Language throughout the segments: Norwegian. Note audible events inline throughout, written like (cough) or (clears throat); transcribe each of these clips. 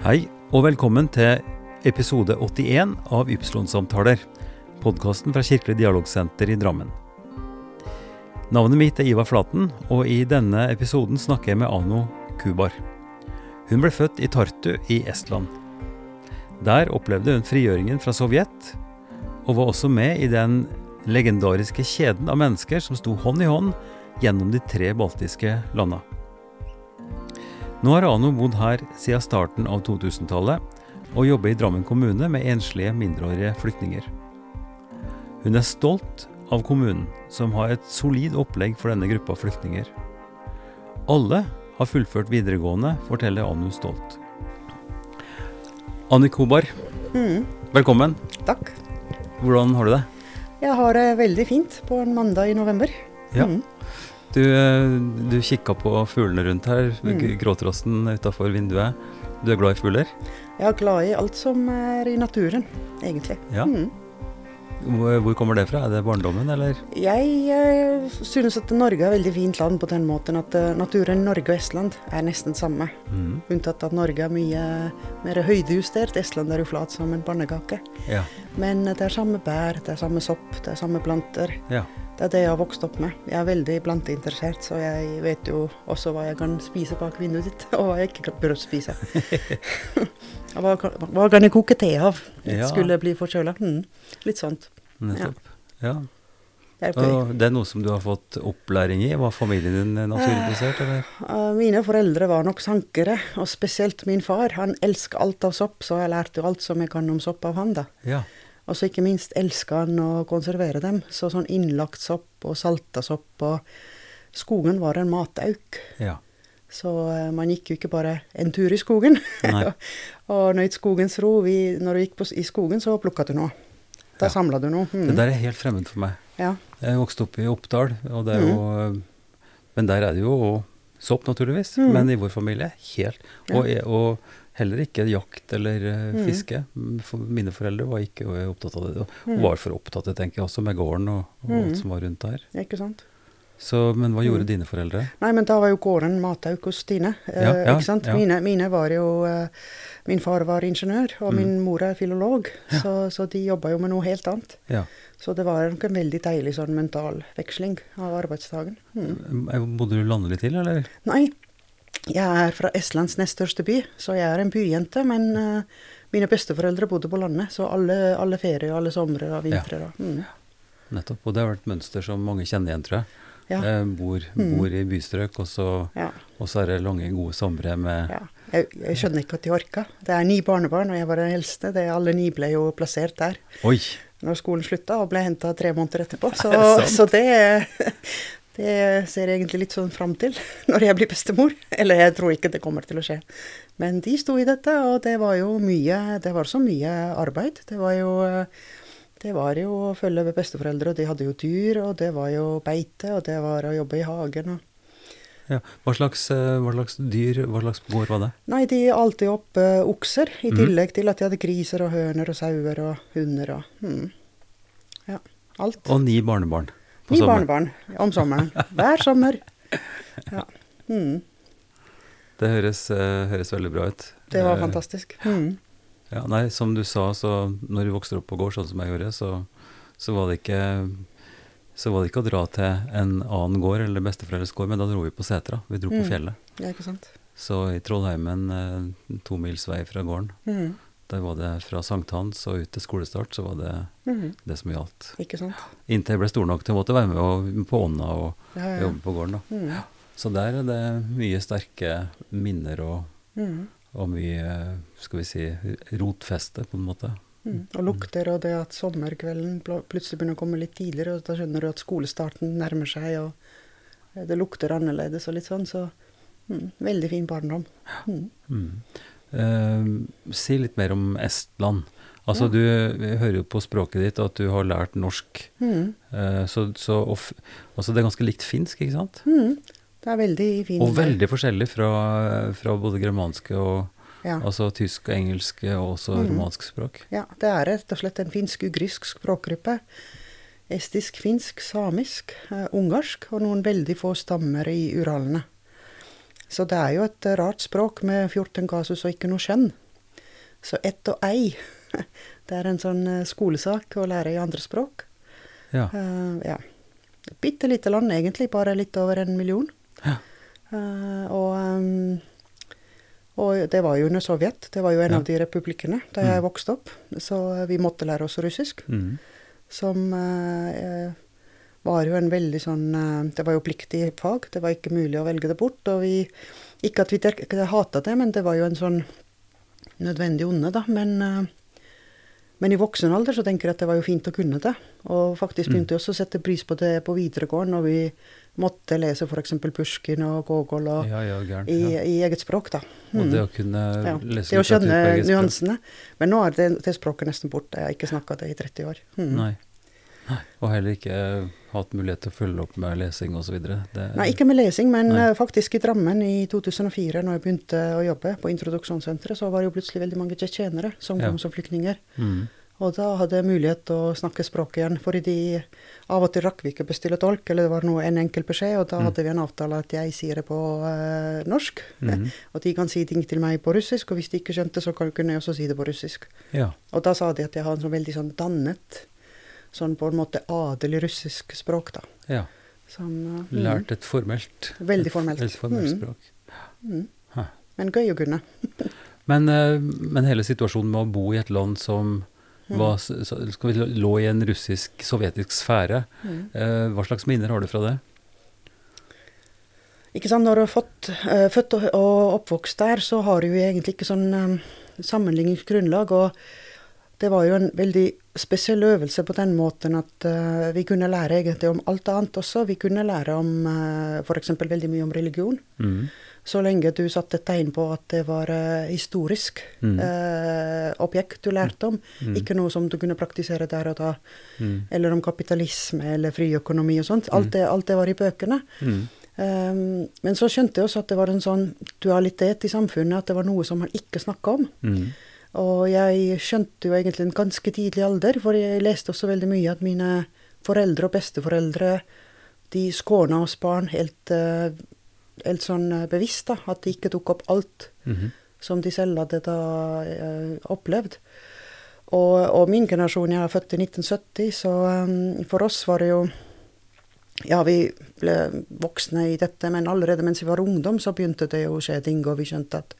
Hei, og velkommen til episode 81 av Ypsilon-samtaler. Podkasten fra Kirkelig dialogsenter i Drammen. Navnet mitt er Ivar Flaten, og i denne episoden snakker jeg med Ano Kubar. Hun ble født i Tartu i Estland. Der opplevde hun frigjøringen fra Sovjet, og var også med i den legendariske kjeden av mennesker som sto hånd i hånd gjennom de tre baltiske landa. Nå har Ano bodd her siden starten av 2000-tallet, og jobber i Drammen kommune med enslige mindreårige flyktninger. Hun er stolt av kommunen, som har et solid opplegg for denne gruppa flyktninger. Alle har fullført videregående, forteller Anu stolt. Anni Kobar, Mm, velkommen. takk. Hvordan har du det? Jeg har det veldig fint på en mandag i november. Ja. Mm. Du, eh, du kikka på fuglene rundt her, Mm. gråtrosten utafor vinduet. Du er glad i fugler? Jeg er glad i alt som er i naturen, egentlig. Ja. Mm. Hvor kommer det fra? Er det barndommen, eller? Jeg jeg synes at Norge er et veldig fint land på den måten at eh, naturen i Norge og Estland er nesten samme. Mm. Unntatt at Norge er mye mer høydejustert. Estland er jo flat som en pannekake. Ja. Men eh, det er samme bær, det er samme sopp, det er samme planter. ja. Det er det jeg har vokst opp med. Jeg er veldig planteinteressert, så jeg vet jo også hva jeg kan spise bak vinduet ditt, (laughs) og hva jeg ikke bør spise. (laughs) Hva, kan- hva kan jeg koke te av? Ja. Skulle jeg bli forkjøla? Mm. Litt sånt. Nettopp. Ja. Det. Og det er noe som du har fått opplæring i? Var familien din naturinteressert, eller? Uh, Mine foreldre var nok sankere, og spesielt min far. Han elsker alt av sopp, så jeg lærte jo alt som jeg kan om sopp av han, da. Ja. Og så ikke minst elska han å konservere dem. Så sånn innlagt sopp og salta sopp og Skogen var en matauk. ja. Så eh, man gikk jo ikke bare en tur i skogen (laughs) og nøyt skogens ro. Vi, når du gikk på, i skogen, så plukka du noe. Da Ja. samla du noe. Det Mm. der er helt fremmed for meg. Ja. Jeg vokste opp i Oppdal, og det er jo Men der er det jo sopp, naturligvis. Mm. Men i vår familie helt. Og, og heller ikke jakt eller eh, Mm. fiske. For mine foreldre var ikke opptatt av det. Og Mm. var for opptatt, tenker jeg, også med gården og, og Mm. alt som var rundt der. Ikke sant? Så, men hva gjorde Mm. dine foreldre? Nei, men da var jo gården matauk hos Stine. eh, Ja, ja, ikke sant? ja. Mine, mine var jo eh, Min far var ingeniør, og Mm. min mor er filolog, så, så de jobba jo med noe helt annet. Ja. Så det var nok en veldig deilig sånn mental veksling av arbeidsdagen. Mm. Bodde du landlig til, eller? Nei, jeg er fra Estlands nest største by, så jeg er en byjente. Men uh, mine besteforeldre bodde på landet, så alle, alle ferier, alle somre og vintre. Ja. Mm. Nettopp. Og det har vært et mønster som mange kjenner igjen, tror jeg. Ja. Eh, bor, Mm. bor i bystrøk, og så, Ja, er det lange, gode somre med. Jeg, jeg skjønner ikke at de orka. Det er ni barnebarn, og jeg var den eldste. Det, alle ni ble jo plassert der Oi! når skolen slutta, og ble henta tre måneder etterpå. (laughs) Så, det så det, det ser jeg egentlig litt sånn fram til (laughs) når jeg blir bestemor. Eller jeg tror ikke det kommer til å skje. Men de sto i dette, og det var jo mye Det var så mye arbeid. Det var jo det var jo å følge med besteforeldre, og de hadde jo dyr, og det var jo beite, og det var å jobbe i hagen. og Ja. Hva, slags, eh, hva slags dyr, hva slags gård var det? Nei, de alltid opp uh, okser, i mm. tillegg til at de hadde griser og høner og sauer og hunder og mm. Ja, alt. Og ni barnebarn. Ni sommeren. barnebarn om sommeren. Hver sommer. Ja. Mm. Det høres, eh, høres veldig bra ut. Det var Eh, fantastisk. Mm. Ja, nei, som du sa, så når du vokste opp på gård, sånn som jeg gjorde, så, så var det ikke så var det ikke å dra til en annen gård eller besteforeldres gård, men da dro vi på setra. Vi dro på Mm. fjellet. Ja, ikke sant. Så i Trollheimen, eh, to mils vei fra gården, Mm. Der var det fra sankthans og ut til skolestart, så var det Mm. det som gjaldt. Ikke sant. Inntil jeg ble stor nok til å måtte være med og, på ånda og Ja, ja. jobbe på gården. Mm. Så der er det mye sterke minner og, Mm. og mye, skal vi si, rotfeste, på en måte. Mm. Og lukter, og det at sommerkvelden pl plutselig begynner å komme litt tidligere, og da skjønner du at skolestarten nærmer seg, og det lukter annerledes og litt sånn, så mm. veldig fin barndom. Mm. Eh, si litt mer om Estland. Altså, Ja. du vi hører jo på språket ditt at du har lært norsk. Mm. eh, så, så og altså, det er ganske likt finsk, ikke sant? Mm. Det er veldig fint. Og veldig forskjellig fra, fra både germanske og ja. altså tysk og engelsk og også mm. romansk språk. ja, det er rett og slett en finsk-ugrisk språkgruppe. Estisk, finsk, samisk, eh, ungarsk og noen veldig få stammer i Uralene. Så det er jo et rart språk med 14 kasus og ikke noe skjønn. Så ett og ei, (laughs) det er en sånn eh, skolesak å lære i andre språk. Ja. Uh, ja. Bitte lite land, egentlig. Bare litt over en million. Ja. Uh, og, um, og det var jo under Sovjet. Det var jo en Ja. av de republikkene da jeg Mm. vokste opp. Så vi måtte lære oss russisk. Mm. Som eh, var jo en veldig sånn eh, Det var jo pliktig fag. Det var ikke mulig å velge det bort. Og vi Ikke at vi hata det, men det var jo en sånn nødvendig onde, da. Men, eh, men i voksen alder så tenker jeg at det var jo fint å kunne det. Og faktisk Mm. begynte vi også å sette pris på det på videregående når vi måtte lese f.eks. Pusjkin og Gogol og, Ja, ja, gæren. i, Ja. i eget språk, da. Og Mm. det å kunne lese Det å litteratur på skjønne eget språk. nyansene. Men nå er det, det språket nesten borte. Jeg har ikke snakka det i 30 år. Mm. Nei. Og heller ikke hatt mulighet til å følge opp med lesing osv. Nei, ikke med lesing, men Nei. eh, faktisk i Drammen i 2004, når jeg begynte å jobbe på introduksjonssenteret, så var det jo plutselig veldig mange tsjetsjenere som Ja. kom som flyktninger. Mm. Og da hadde jeg mulighet til å snakke språket igjen, fordi de av og til rakk vi ikke bestille tolk, eller det var noe, en enkel beskjed, og da Mm. hadde vi en avtale at jeg sier det på uh, norsk, Mm. og de kan si ting til meg på russisk, og hvis de ikke skjønte, så kunne jeg også si det på russisk. Ja. Og da sa de at jeg har en sånn veldig sånn dannet, sånn på en måte adelig russisk språk, da. ja. Som, mm. Lært et formelt Veldig formelt. Et formelt Mm. språk. Mm. Men gøy å kunne. (laughs) Men, eh, men hele situasjonen med å bo i et land som Mm. var, vi, lå i en russisk-sovjetisk sfære, eh, hva slags minner har du fra det? Ikke sant, når du er fått, eh, født og, og oppvokst der, så har du jo egentlig ikke sånn um, sammenligningsgrunnlag. Og det var jo en veldig spesiell øvelse på den måten at uh, vi kunne lære egentlig om alt annet også. Vi kunne lære om uh, f.eks. veldig mye om religion. Mm. Så lenge du satte tegn på at det var uh, historisk Mm. uh, objekt du lærte om, Mm. ikke noe som du kunne praktisere der og da. Mm. Eller om kapitalisme eller friøkonomi og sånt. Mm. Alt det, alt det var i bøkene. Mm. Um, men så skjønte jeg også at det var en sånn dualitet i samfunnet, at det var noe som man ikke snakka om. Mm. Og jeg skjønte jo egentlig en ganske tidlig alder, for jeg leste også veldig mye at mine foreldre og besteforeldre de skåna oss barn helt, eh, helt sånn eh, bevisst, da, at de ikke tok opp alt Mhm. som de selv hadde da eh, opplevd. Og, og min generasjon, jeg er født i 1970, så um, for oss var det jo Ja, vi ble voksne i dette, men allerede mens vi var ungdom, så begynte det å skje ting, og vi skjønte at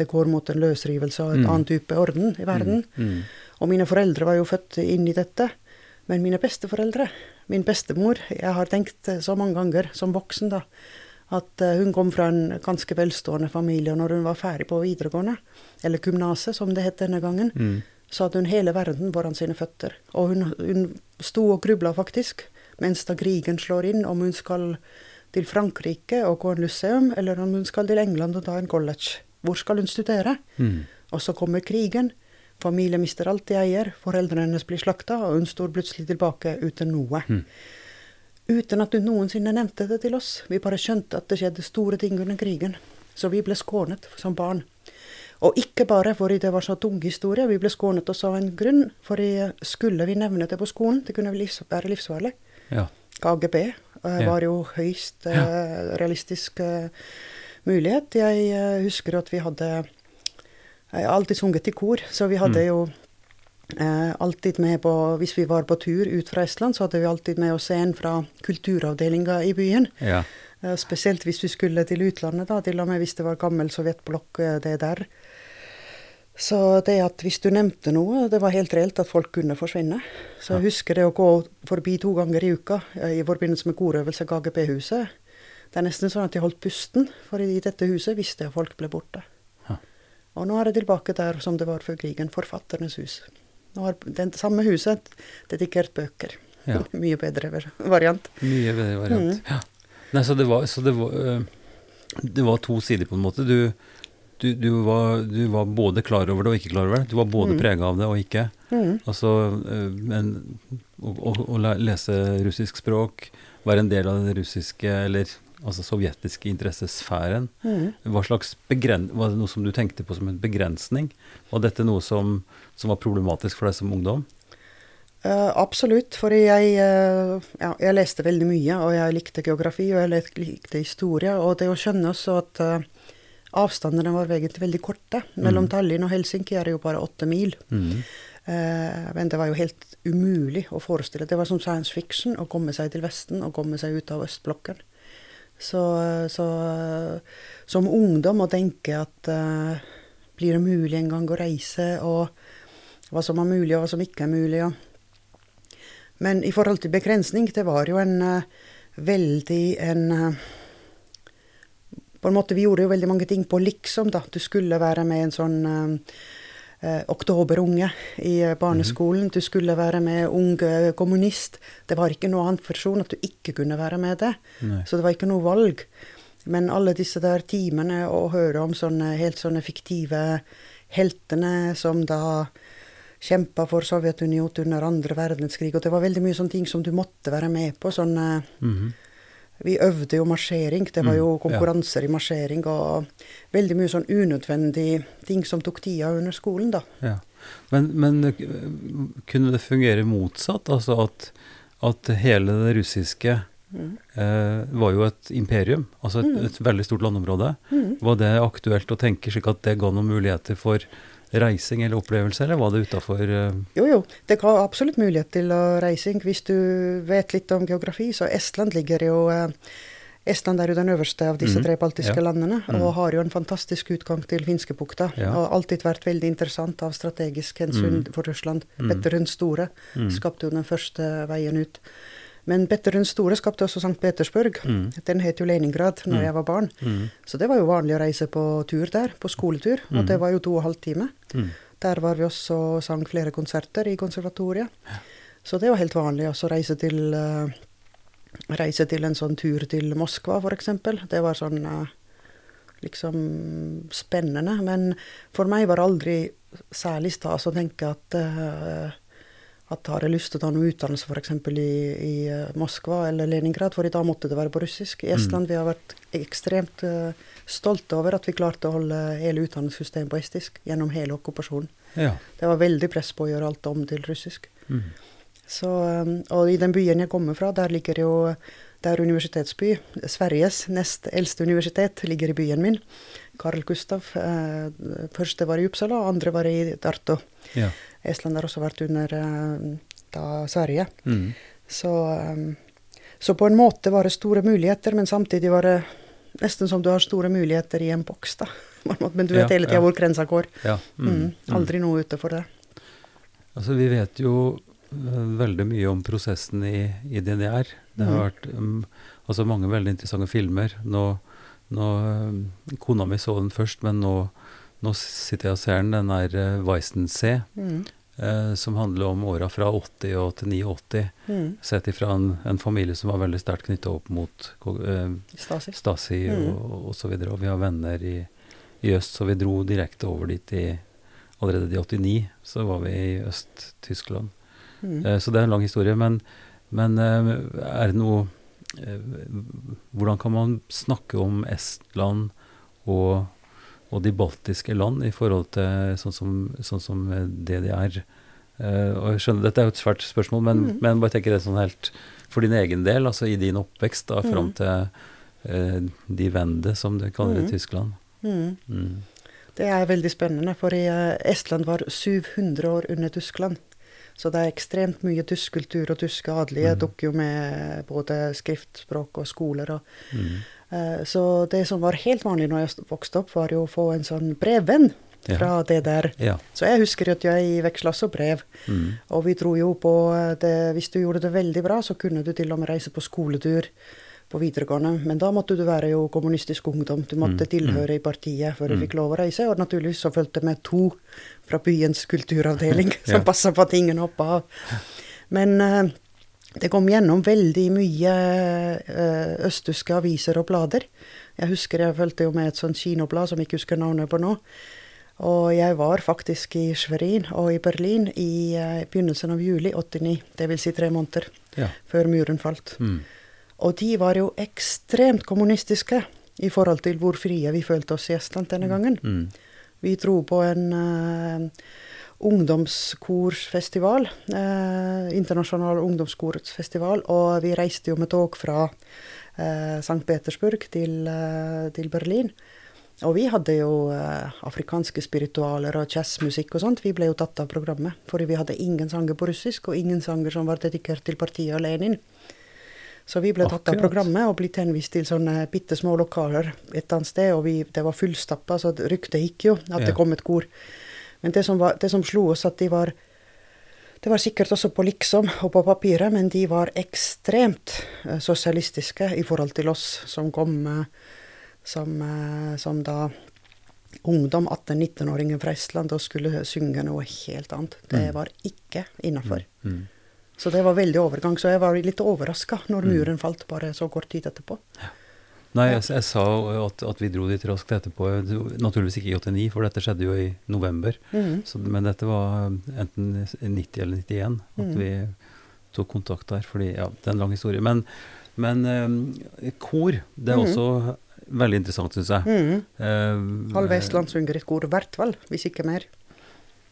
det går mot en løsrivelse av et Mm. annet type orden i verden. Mm. Og mine foreldre var jo født inn i dette. Men mine besteforeldre, min bestemor Jeg har tenkt eh, så mange ganger som voksen da, at eh, hun kom fra en ganske velstående familie, og når hun var ferdig på videregående, eller gymnaset som det het denne gangen, Mm. så hadde hun hele verden foran sine føtter. Og hun, hun sto og grubla faktisk, mens da krigen slår inn, om hun skal til Frankrike og gå en lyseum, eller om hun skal til England og ta en college. Hvor skal hun studere? Mm. Og så kommer krigen. Familien mister alt de eier. Foreldrene hennes blir slakta, og hun står plutselig tilbake uten noe. Mm. Uten at hun noensinne nevnte det til oss. Vi bare skjønte at det skjedde store ting under krigen. Så vi ble skånet som barn. Og ikke bare fordi det var så tung historie, vi ble skånet også av en grunn. Fordi skulle vi nevne det på skolen, det kunne livs være livsfarlig. Ja. KGB eh, Ja. var jo høyst eh, realistisk eh, mulighet. Jeg eh, husker at vi hadde Jeg har alltid sunget i kor, så vi hadde Mm. jo eh, alltid med på Hvis vi var på tur ut fra Estland, så hadde vi alltid med oss en fra kulturavdelinga i byen. ja. Eh, spesielt hvis vi skulle til utlandet, da, til og med hvis det var gammel sovjetblokk, eh, det der. Så det at hvis du nevnte noe, det var helt reelt at folk kunne forsvinne. Så jeg husker det å gå forbi to ganger i uka eh, i forbindelse med korøvelse i KGP-huset. Det er nesten sånn at jeg holdt pusten, for i dette huset visste jeg at folk ble borte. Ja. Og nå er det tilbake der som det var før krigen, forfatternes hus. Nå har det samme huset dedikert bøker. Ja. (laughs) Mye bedre variant. Mye bedre variant. Mm. Ja. Nei, så det var, så det var, øh, det var to sider, på en måte. Du, du, du, var, du var både klar over det og ikke klar over det. Du var både Mm. prega av det og ikke. Mm. Altså, men å, å, å lese russisk språk, være en del av det russiske, eller altså sovjetiske interessesfæren, Mm. hva slags begren var det noe som du tenkte på som en begrensning? Var dette noe som, som var problematisk for deg som ungdom? Uh, absolutt, for jeg, uh, ja, jeg leste veldig mye, og jeg likte geografi, og jeg likte historie. Og det å skjønne også at, uh, avstandene var egentlig veldig korte. Mellom Mm. Tallinn og Helsinki er det jo bare åtte mil. Mm. Men det var jo helt umulig å forestille. Det var som science fiction å komme seg til Vesten og komme seg ut av østblokken. Så, så som ungdom å tenke at uh, blir det mulig en gang å reise, og hva som er mulig og hva som ikke er mulig. Og. Men i forhold til begrensning, det var jo en uh, veldig en uh, På en måte, vi gjorde jo veldig mange ting på liksom, da. Du skulle være med en sånn oktoberunge i eh, barneskolen. Du skulle være med ung kommunist. Det var ikke noe annet versjon at du ikke kunne være med det. Nei. Så det var ikke noe valg. Men alle disse der timene å høre om sånne helt sånne fiktive heltene som da kjempa for Sovjetunionen under andre verdenskrig, og det var veldig mye sånne ting som du måtte være med på. sånne Mhm. Vi øvde jo marsjering, det var jo Mm, konkurranser i marsjering, og veldig mye sånn unødvendig ting som tok tida under skolen, da. Ja. Men, men eh, kunne det fungere motsatt? Altså at, at hele det russiske Mm. eh, var jo et imperium, altså et, et veldig stort landområde. Mm. Var det aktuelt å tenke slik at det ga noen muligheter for reising eller opplevelse, eller var det utafor eh, Jo, jo, det er absolutt mulighet til å reising. Hvis du vet litt om geografi, så Estland ligger jo eh, Estland er jo den øverste av disse Mhm, tre baltiske ja. landene, Mhm. og har jo en fantastisk utgang til finskebukta. Ja. Og alltid vært veldig interessant av strategisk hensyn mm. for Russland. Mm. Petter den store mm, skapte jo den første veien ut. Men Petter den store skapte også St. Petersburg. mm, Den het jo Leningrad når mm. jeg var barn. mm, Så det var jo vanlig å reise på tur der, på skoletur. Og Mhm. det var jo to og en halv time. mm. Der var vi også og sang flere konserter i konservatoriet. Så det var helt vanlig også å reise til uh, Reise til en sånn tur til Moskva, f.eks. Det var sånn uh, liksom spennende. Men for meg var det aldri særlig stas å tenke at eh, at har jeg lyst til å ta noe utdannelse f.eks. i, i eh, Moskva eller Leningrad, for i dag måtte det være på russisk. I Estland vi har vært ekstremt uh, stolte over at vi klarte å holde hele utdanningssystemet på estisk gjennom hele okkupasjonen. Ja. Det var veldig press på å gjøre alt om til russisk. Mm. Så, um, og i den byen jeg kommer fra, der ligger jo det er universitetsby. Sveriges nest eldste universitet ligger i byen min. Karl Gustav. Eh, første var i Uppsala, andre var i Tartu. ja. Estland har også vært under eh, da Sverige. Mm. Så, um, så på en måte var det store muligheter, men samtidig var det nesten som du har store muligheter i en boks, da. (laughs) Men du vet Ja, hele tida ja. hvor grensa går. ja. Mm. Mm. Aldri noe utenfor det. Altså, vi vet jo eh, veldig mye om prosessen i, i DDR. Det har Mhm. vært um, altså mange veldig interessante filmer. Nå, nå um, Kona mi så den først, men nå, nå sitter jeg og ser den. Den er uh, Weissensee, Mm. eh, som handler om åra fra 80 og til 89. Mm. Sett ifra en, en familie som var veldig sterkt knytta opp mot eh, Stasi. Stasi mm. og, og så videre. Og vi har venner i, i øst, så vi dro direkte over dit i Allerede i 89 så var vi i Øst-Tyskland. Mm. Eh, Så det er en lang historie. Men, men eh, er det noe eh, Hvordan kan man snakke om Estland og, og de baltiske land i forhold til sånn som, sånn som eh, DDR? Uh, og jeg skjønner, Dette er jo et svært spørsmål, men, mm. men bare tenker det sånn helt for din egen del, altså i din oppvekst da, fram mm. til uh, de Wende, som de kaller det Mhm. i Tyskland. Mm. Mm. Det er veldig spennende, for i, eh, Estland var 700 år under Tyskland. Så det er ekstremt mye tysk kultur, og tyske adelige Mhm. dukker jo med både skriftspråk og skoler. Og, Mm. eh, så det som var helt vanlig når jeg vokste opp, var jo å få en sånn brevvenn Ja. fra det der. Ja. Så jeg husker at jeg veksla også brev. Mm. Og vi dro jo på eh, det Hvis du gjorde det veldig bra, så kunne du til og med reise på skoletur på videregående. Men da måtte du være jo kommunistisk ungdom. Du måtte Mm, tilhøre i partiet før du Mm. fikk lov å reise. Og naturligvis så fulgte med to fra byens kulturavdeling (laughs) som Ja. passa på at ingen hoppa av. Men eh, det kom gjennom veldig mye eh, østtyske aviser og blader. Jeg husker jeg fulgte jo med et sånt kinoblad som jeg ikke husker navnet på nå. Og jeg var faktisk i Schwerin og i Berlin i eh, begynnelsen av juli 89. Det vil si tre måneder ja. før muren falt. Mm. Og de var jo ekstremt kommunistiske i forhold til hvor frie vi følte oss i Estland denne gangen. Mm. Vi dro på en ungdomskorsfestival, eh, internasjonal ungdomskorsfestival, og vi reiste jo med tog fra eh, St. Petersburg til, eh, til Berlin. Og vi hadde jo eh, afrikanske spiritualer og jazzmusikk og sånt. Vi ble jo tatt av programmet, fordi vi hadde ingen sanger på russisk, og ingen sanger som var dedikert til partiet og Lenin. Så vi ble tatt av programmet og blitt henvist til sånne bitte små lokaler et annet sted, og vi, det var fullstappa, så ryktet gikk jo at Ja. det kom et kor. Men det som, var, det som slo oss, at de var Det var sikkert også på liksom og på papiret, men de var ekstremt eh, sosialistiske i forhold til oss som kom eh, som, eh, som da ungdom, 18-19-åringer fra Estland, og skulle synge noe helt annet. Det Mm. var ikke innafor. Mm. Så det var veldig overgang. Så jeg var litt overraska når Mm. muren falt bare så kort tid etterpå. Nei, jeg, jeg sa at, at vi dro dit raskt etterpå. Naturligvis ikke i 89, for dette skjedde jo i november. Mm. Så, men dette var enten 90 eller 91 at mm. vi tok kontakt der. fordi, ja, Det er en lang historie. Men, men eh, kor, det er mm. også veldig interessant, syns jeg. Mhm. Eh, Halve et kor hvert fall, hvis ikke mer.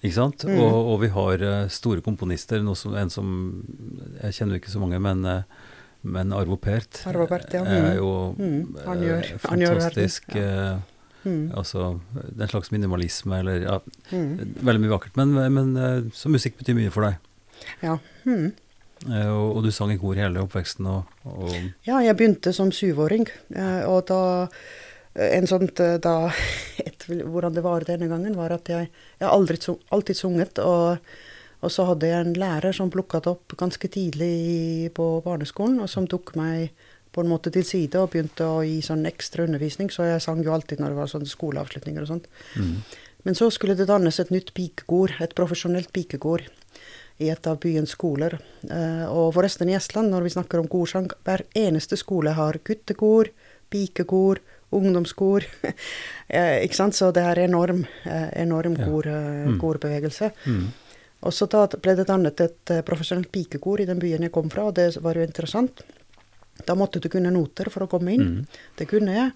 Ikke sant? Mhm. Og, og vi har eh, store komponister. Som, en som Jeg kjenner ikke så mange, men, eh, men Arvo Pärt Arvo Pärt, ja. er Mhm. jo mm. Han gjør, gjør- han gjør verden, fantastisk eh, Mhm. Altså er en slags minimalisme, eller ja, Mhm. Veldig mye vakkert. Men, men eh, så musikk betyr mye for deg. Ja. Eh, Og, og du sang i kor hele oppveksten. Og, og ja, jeg begynte som syvåring, eh, og da en sånt eh, da, (laughs) et, Hvordan det var denne gangen, var at jeg, jeg har aldri, alltid sunget. Og, og så hadde jeg en lærer som plukka det opp ganske tidlig på barneskolen, og som tok meg på en måte til side og begynte å gi sånn ekstra undervisning. Så jeg sang jo alltid når det var sånne skoleavslutninger og sånt. mm, Men så skulle det dannes et nytt pikekor, et profesjonelt pikekor, i et av byens skoler. Eh, og forresten i Estland, når vi snakker om korsang, hver eneste skole har guttekor, pikekor, ungdomskor. (laughs) eh, ikke sant? Så det er enorm, eh, enorm Ja. kor, korbevegelse. mm, Og så da ble det dannet et eh, profesjonelt pikekor i den byen jeg kom fra, og det var jo interessant. Da måtte du kunne noter for å komme inn. mm, Det kunne jeg.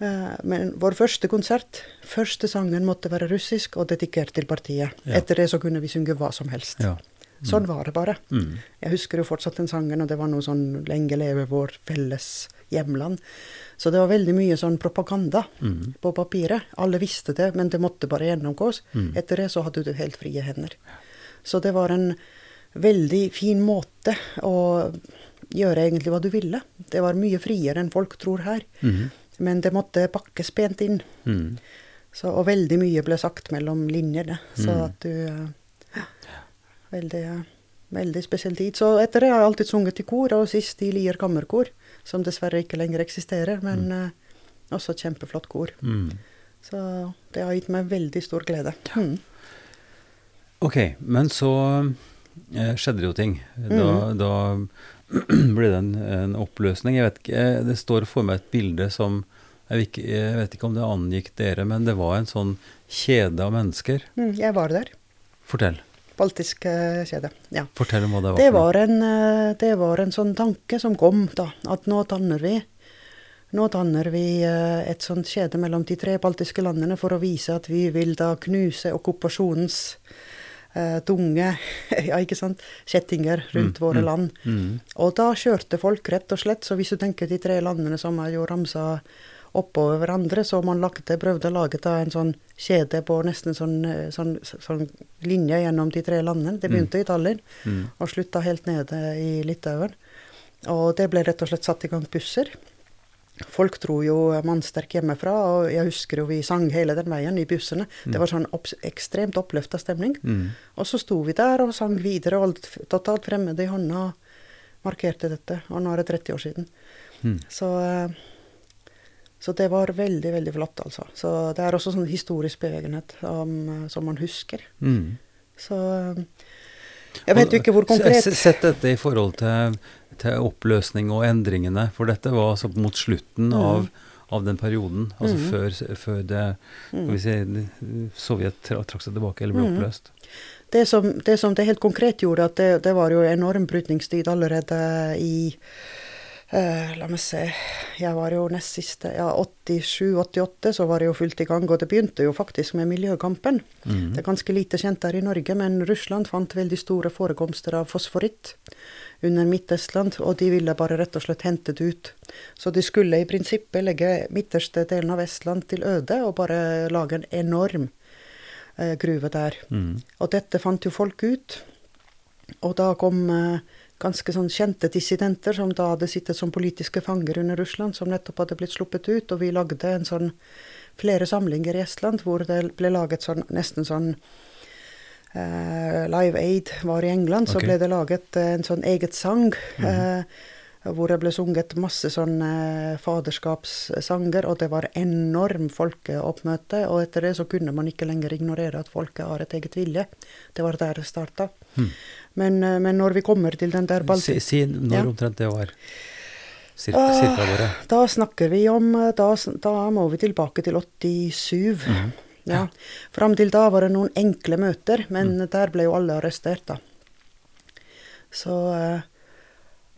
Eh, Men vår første konsert, første sangen måtte være russisk og dedikert til partiet. Ja. Etter det så kunne vi synge hva som helst. ja. Sånn var det bare. Mm, Jeg husker jo fortsatt den sangen, og det var noe sånn 'Lenge leve vår felles hjemland'. Så det var veldig mye sånn propaganda mm, på papiret. Alle visste det, men det måtte bare gjennomgås. Mm. Etter det så hadde du helt frie hender. Så det var en veldig fin måte å gjøre egentlig hva du ville. Det var mye friere enn folk tror her. mm, Men det måtte pakkes pent inn. mm. Så, og veldig mye ble sagt mellom linjene. Så Mm. at du eh, veldig, eh, veldig spesiell tid. Så etter det har jeg alltid sunget i kor, og sist i Lier kammerkor, som dessverre ikke lenger eksisterer, men eh, også kjempeflott kor. Mm. Så det har gitt meg veldig stor glede. Mm. Ok, men så eh, skjedde det jo ting. Da, da (clears throat) ble det en, en oppløsning. Jeg vet ikke, eh, Det står for meg et bilde som jeg, vet ikke, jeg vet ikke om det angikk dere, men det var en sånn kjede av mennesker. Mm, jeg var der. Fortell. Baltisk kjede. Ja. Fortell om hva det var. Det var, en, eh, det var en sånn tanke som kom, da. At nå danner vi nå danner vi eh, et sånt kjede mellom de tre baltiske landene for å vise at vi vil da knuse okkupasjonens uh, tunge (laughs) ja, ikke sant, kjettinger rundt Mm, våre mm, land. Mm. Og da kjørte folk rett og slett, så hvis du tenker de tre landene som er jo ramsa oppover hverandre, så man lagde, prøvde å lage en sånn kjede på nesten sånn, eh, sånn, sånn linje gjennom de tre landene. Det Mm. begynte i Tallinn Mm. og slutta helt nede i Litauen. Og det ble rett og slett satt i gang busser. Folk dro jo mannsterk hjemmefra, og jeg husker jo vi sang hele den veien i bussene. Mm. Det var sånn opp, ekstremt oppløfta stemning. Mm. Og så sto vi der og sang videre, og alt totalt fremmede i hånda markerte dette. Og nå er det 30 år siden. Mm. Så, eh, så det var veldig, veldig flott, altså. Så det er også sånn historisk bevegenhet som, eh, som man husker. Mm. Så eh, jeg vet jo ikke hvor konkret Sett dette i forhold til, til oppløsning og endringene, for dette var altså mot slutten Mm. av, av den perioden, altså Mm. før, før det, skal Mm. vi si, Sovjet tra- trakk seg tilbake eller ble Mm. oppløst. Det som, det som det helt konkret gjorde, at det, det var jo enorm brytningstid allerede i Eh, la meg se. Jeg var jo nest siste Ja, 87-88 så var det jo fullt i gang. Og det begynte jo faktisk med miljøkampen. Mm. Det er ganske lite kjent der i Norge, men Russland fant veldig store forekomster av fosforitt under Midt-Estland, og de ville bare rett og slett hente det ut. Så de skulle i prinsippet legge midterste delen av Estland til øde og bare lage en enorm eh, gruve der. Mm. Og dette fant jo folk ut. Og da kom eh, ganske sånn kjente dissidenter som da hadde sittet som politiske fanger under Russland, som nettopp hadde blitt sluppet ut. Og vi lagde en sånn flere samlinger i Estland hvor det ble laget sånn nesten sånn eh, Live Aid var i England, så ble det laget eh, en sånn eget sang. eh, hvor det ble sunget masse sånn eh, faderskapssanger, og det var enorm folkeoppmøte. Og etter det så kunne man ikke lenger ignorere at folket har et eget vilje. Det var der det starta. Mm. Men, eh, men når vi kommer til den der Si, Balti... si når Ja. omtrent det var. Cirka, Ah. cirka året. Da snakker vi om eh, da, da må vi tilbake til 87. Mhm. Ja. Fram til da var det noen enkle møter, men Mm. der ble jo alle arrestert, da. Så eh,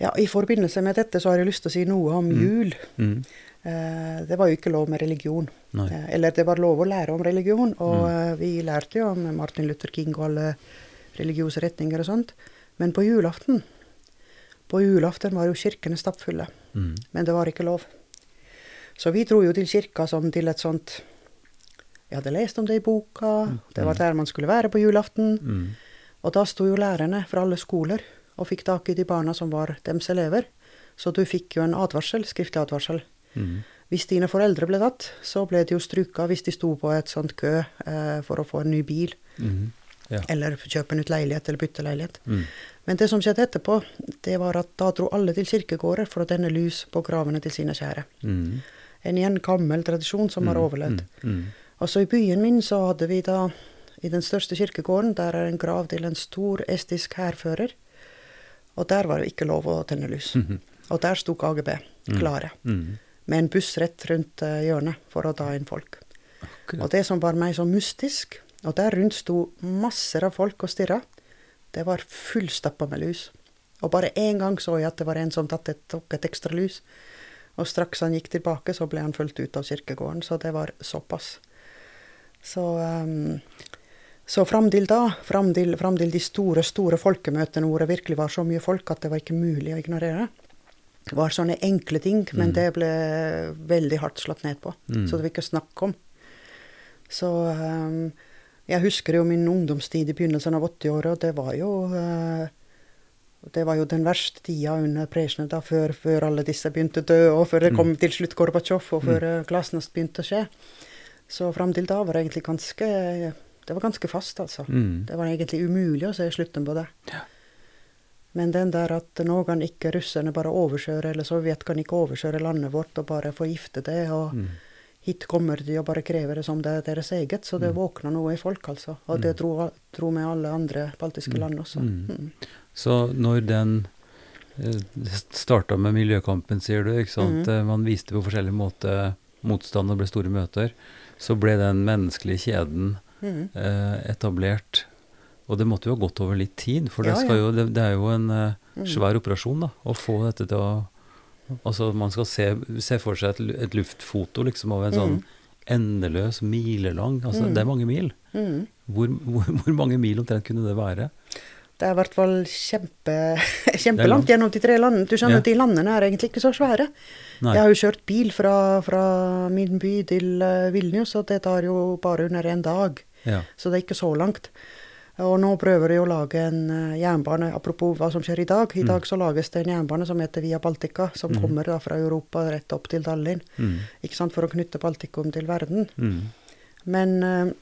ja, i forbindelse med dette så har jeg lyst til å si noe om Mm. jul. Mm. Eh, det var jo ikke lov med religion. Nei. Eh, eller det var lov å lære om religion, og Mm. eh, vi lærte jo om Martin Luther King og alle religiøse retninger og sånt. Men på julaften På julaften var jo kirkene stappfulle. Mm. Men det var ikke lov. Så vi dro jo til kirka som til et sånt Jeg hadde lest om det i boka, det var der man skulle være på julaften. Mm. Og da sto jo lærerne fra alle skoler og fikk tak i de barna som var dems elever. Så du fikk jo en advarsel, skriftlig advarsel. Mm. Hvis dine foreldre ble tatt, så ble de jo struka hvis de sto på et sånt kø eh, for å få en ny bil, Mm. Ja. eller kjøpe ut leilighet eller bytte leilighet. Mm. Men det som skjedde etterpå, det var at da dro alle til kirkegårder for å tenne lys på gravene til sine kjære. Mm. En igjen gammel tradisjon som har Mm. overlevd. Mm. Mm. Også i byen min så hadde vi da, i den største kirkegården, der er en grav til en stor estisk hærfører. Og der var det ikke lov å tenne lys. Mhm. Og der sto KGB klare, Mm. med en buss rett rundt eh, hjørnet for å ta inn folk. Akkurat. Og det som var meg så mystisk, og der rundt sto masser av folk og stirra, det var fullstappa med lys. Og bare én gang så jeg at det var en som tatt et, tok et ekstra lys. Og straks han gikk tilbake, så ble han fulgt ut av kirkegården. Så det var såpass. Så, um, så fram til da, fram til, fram til de store, store folkemøtene hvor det virkelig var så mye folk at det var ikke mulig å ignorere, det var sånne enkle ting, men Mm. det ble veldig hardt slått ned på. Mm. Så det var ikke snakk om. Så um, jeg husker jo min ungdomstid i begynnelsen av 80-åra, og det var jo uh, det var jo den verste tida under Brezjnev, da, før, før alle disse begynte å dø, og før det kom til slutt Gorbatsjov, og før mm. glasnost begynte å skje. Så fram til da var det egentlig ganske Det var ganske fast, altså. Mm. Det var egentlig umulig å se slutten på det. Ja. Men den der at nå kan ikke russerne bare overkjøre, eller Sovjet kan ikke overkjøre landet vårt og bare forgifte det, og Mm. hit kommer de og bare krever det som det er deres eget, så det Mm. våkna noe i folk, altså. Og det dro, dro med alle andre baltiske Mm. land også. Mm. Mm. Så når den starta med miljøkampen, sier du, ikke sant? Mhm. Eh, man viste på forskjellig måte motstand og ble store møter, så ble den menneskelige kjeden Mm. eh, etablert. Og det måtte jo ha gått over litt tid, for det, skal jo, det, det er jo en eh, Mm. svær operasjon da, å få dette til å Altså man skal se, se for seg et, et luftfoto liksom av en sånn Mm. endeløs, milelang Altså det er mange mil. Hvor, hvor, hvor mange mil omtrent kunne det være? Det er i hvert fall kjempe, (laughs) langt. kjempelangt gjennom de tre landene. Du skjønner Ja. at de landene er egentlig ikke så svære. Nei. Jeg har jo kjørt bil fra, fra min by til eh, Vilnius, og det tar jo bare under en dag. Ja. Så det er ikke så langt. Og nå prøver de å lage en eh, jernbane, apropos hva som skjer i dag. I Mm. dag så lages det en jernbane som heter Via Baltica, som Mm. kommer da fra Europa rett opp til Tallinn. Mm. Ikke sant, For å knytte Baltikum til verden. Mm. Men eh,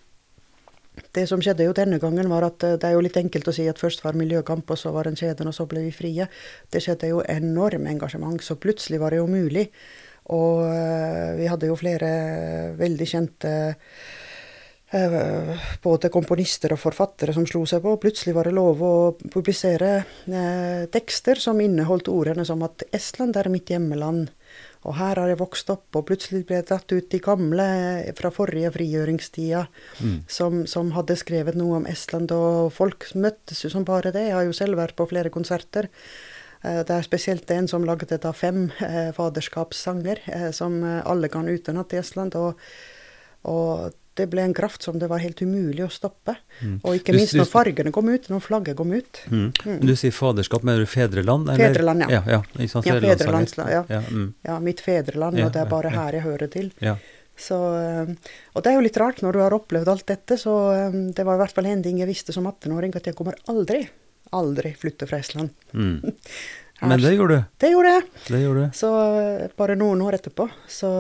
det som skjedde jo denne gangen, var at eh, det er jo litt enkelt å si at først var miljøkamp, og så var den kjeden, og så ble vi frie. Det skjedde jo enorm engasjement, så plutselig var det jo mulig. Og vi hadde jo flere veldig kjente både komponister og forfattere som slo seg på. Plutselig var det lov å publisere eh, tekster som inneholdt ordene som at Estland er mitt hjemmeland. Og her har jeg vokst opp, og plutselig ble jeg tatt ut de gamle fra forrige frigjøringstida Mm. som, som hadde skrevet noe om Estland, og folk møttes jo som bare det. Jeg har jo selv vært på flere konserter. Eh, Det er spesielt en som laget da fem eh, faderskapssanger eh, som eh, alle kan utenat i Estland. Og, og det ble en kraft som det var helt umulig å stoppe. Mm. Og ikke minst du- når fargene kom ut, når flagget kom ut. Mm. Mm. Du sier faderskap, mener du fedreland? Eller? Fedreland, ja. ja, ja sant? Ja, fedreland, ja. ja mm. Ja, mitt fedreland, og det er bare her jeg hører til. Så, eh, og det er jo litt rart når du har opplevd alt dette, så eh, det var i hvert fall en ting jeg visste som 18-åring, at jeg kommer aldri, aldri flytte fra Estland. Mm. (laughs) Men det gjorde du. Det gjorde jeg! Det gjorde. Så eh, bare noen år etterpå, så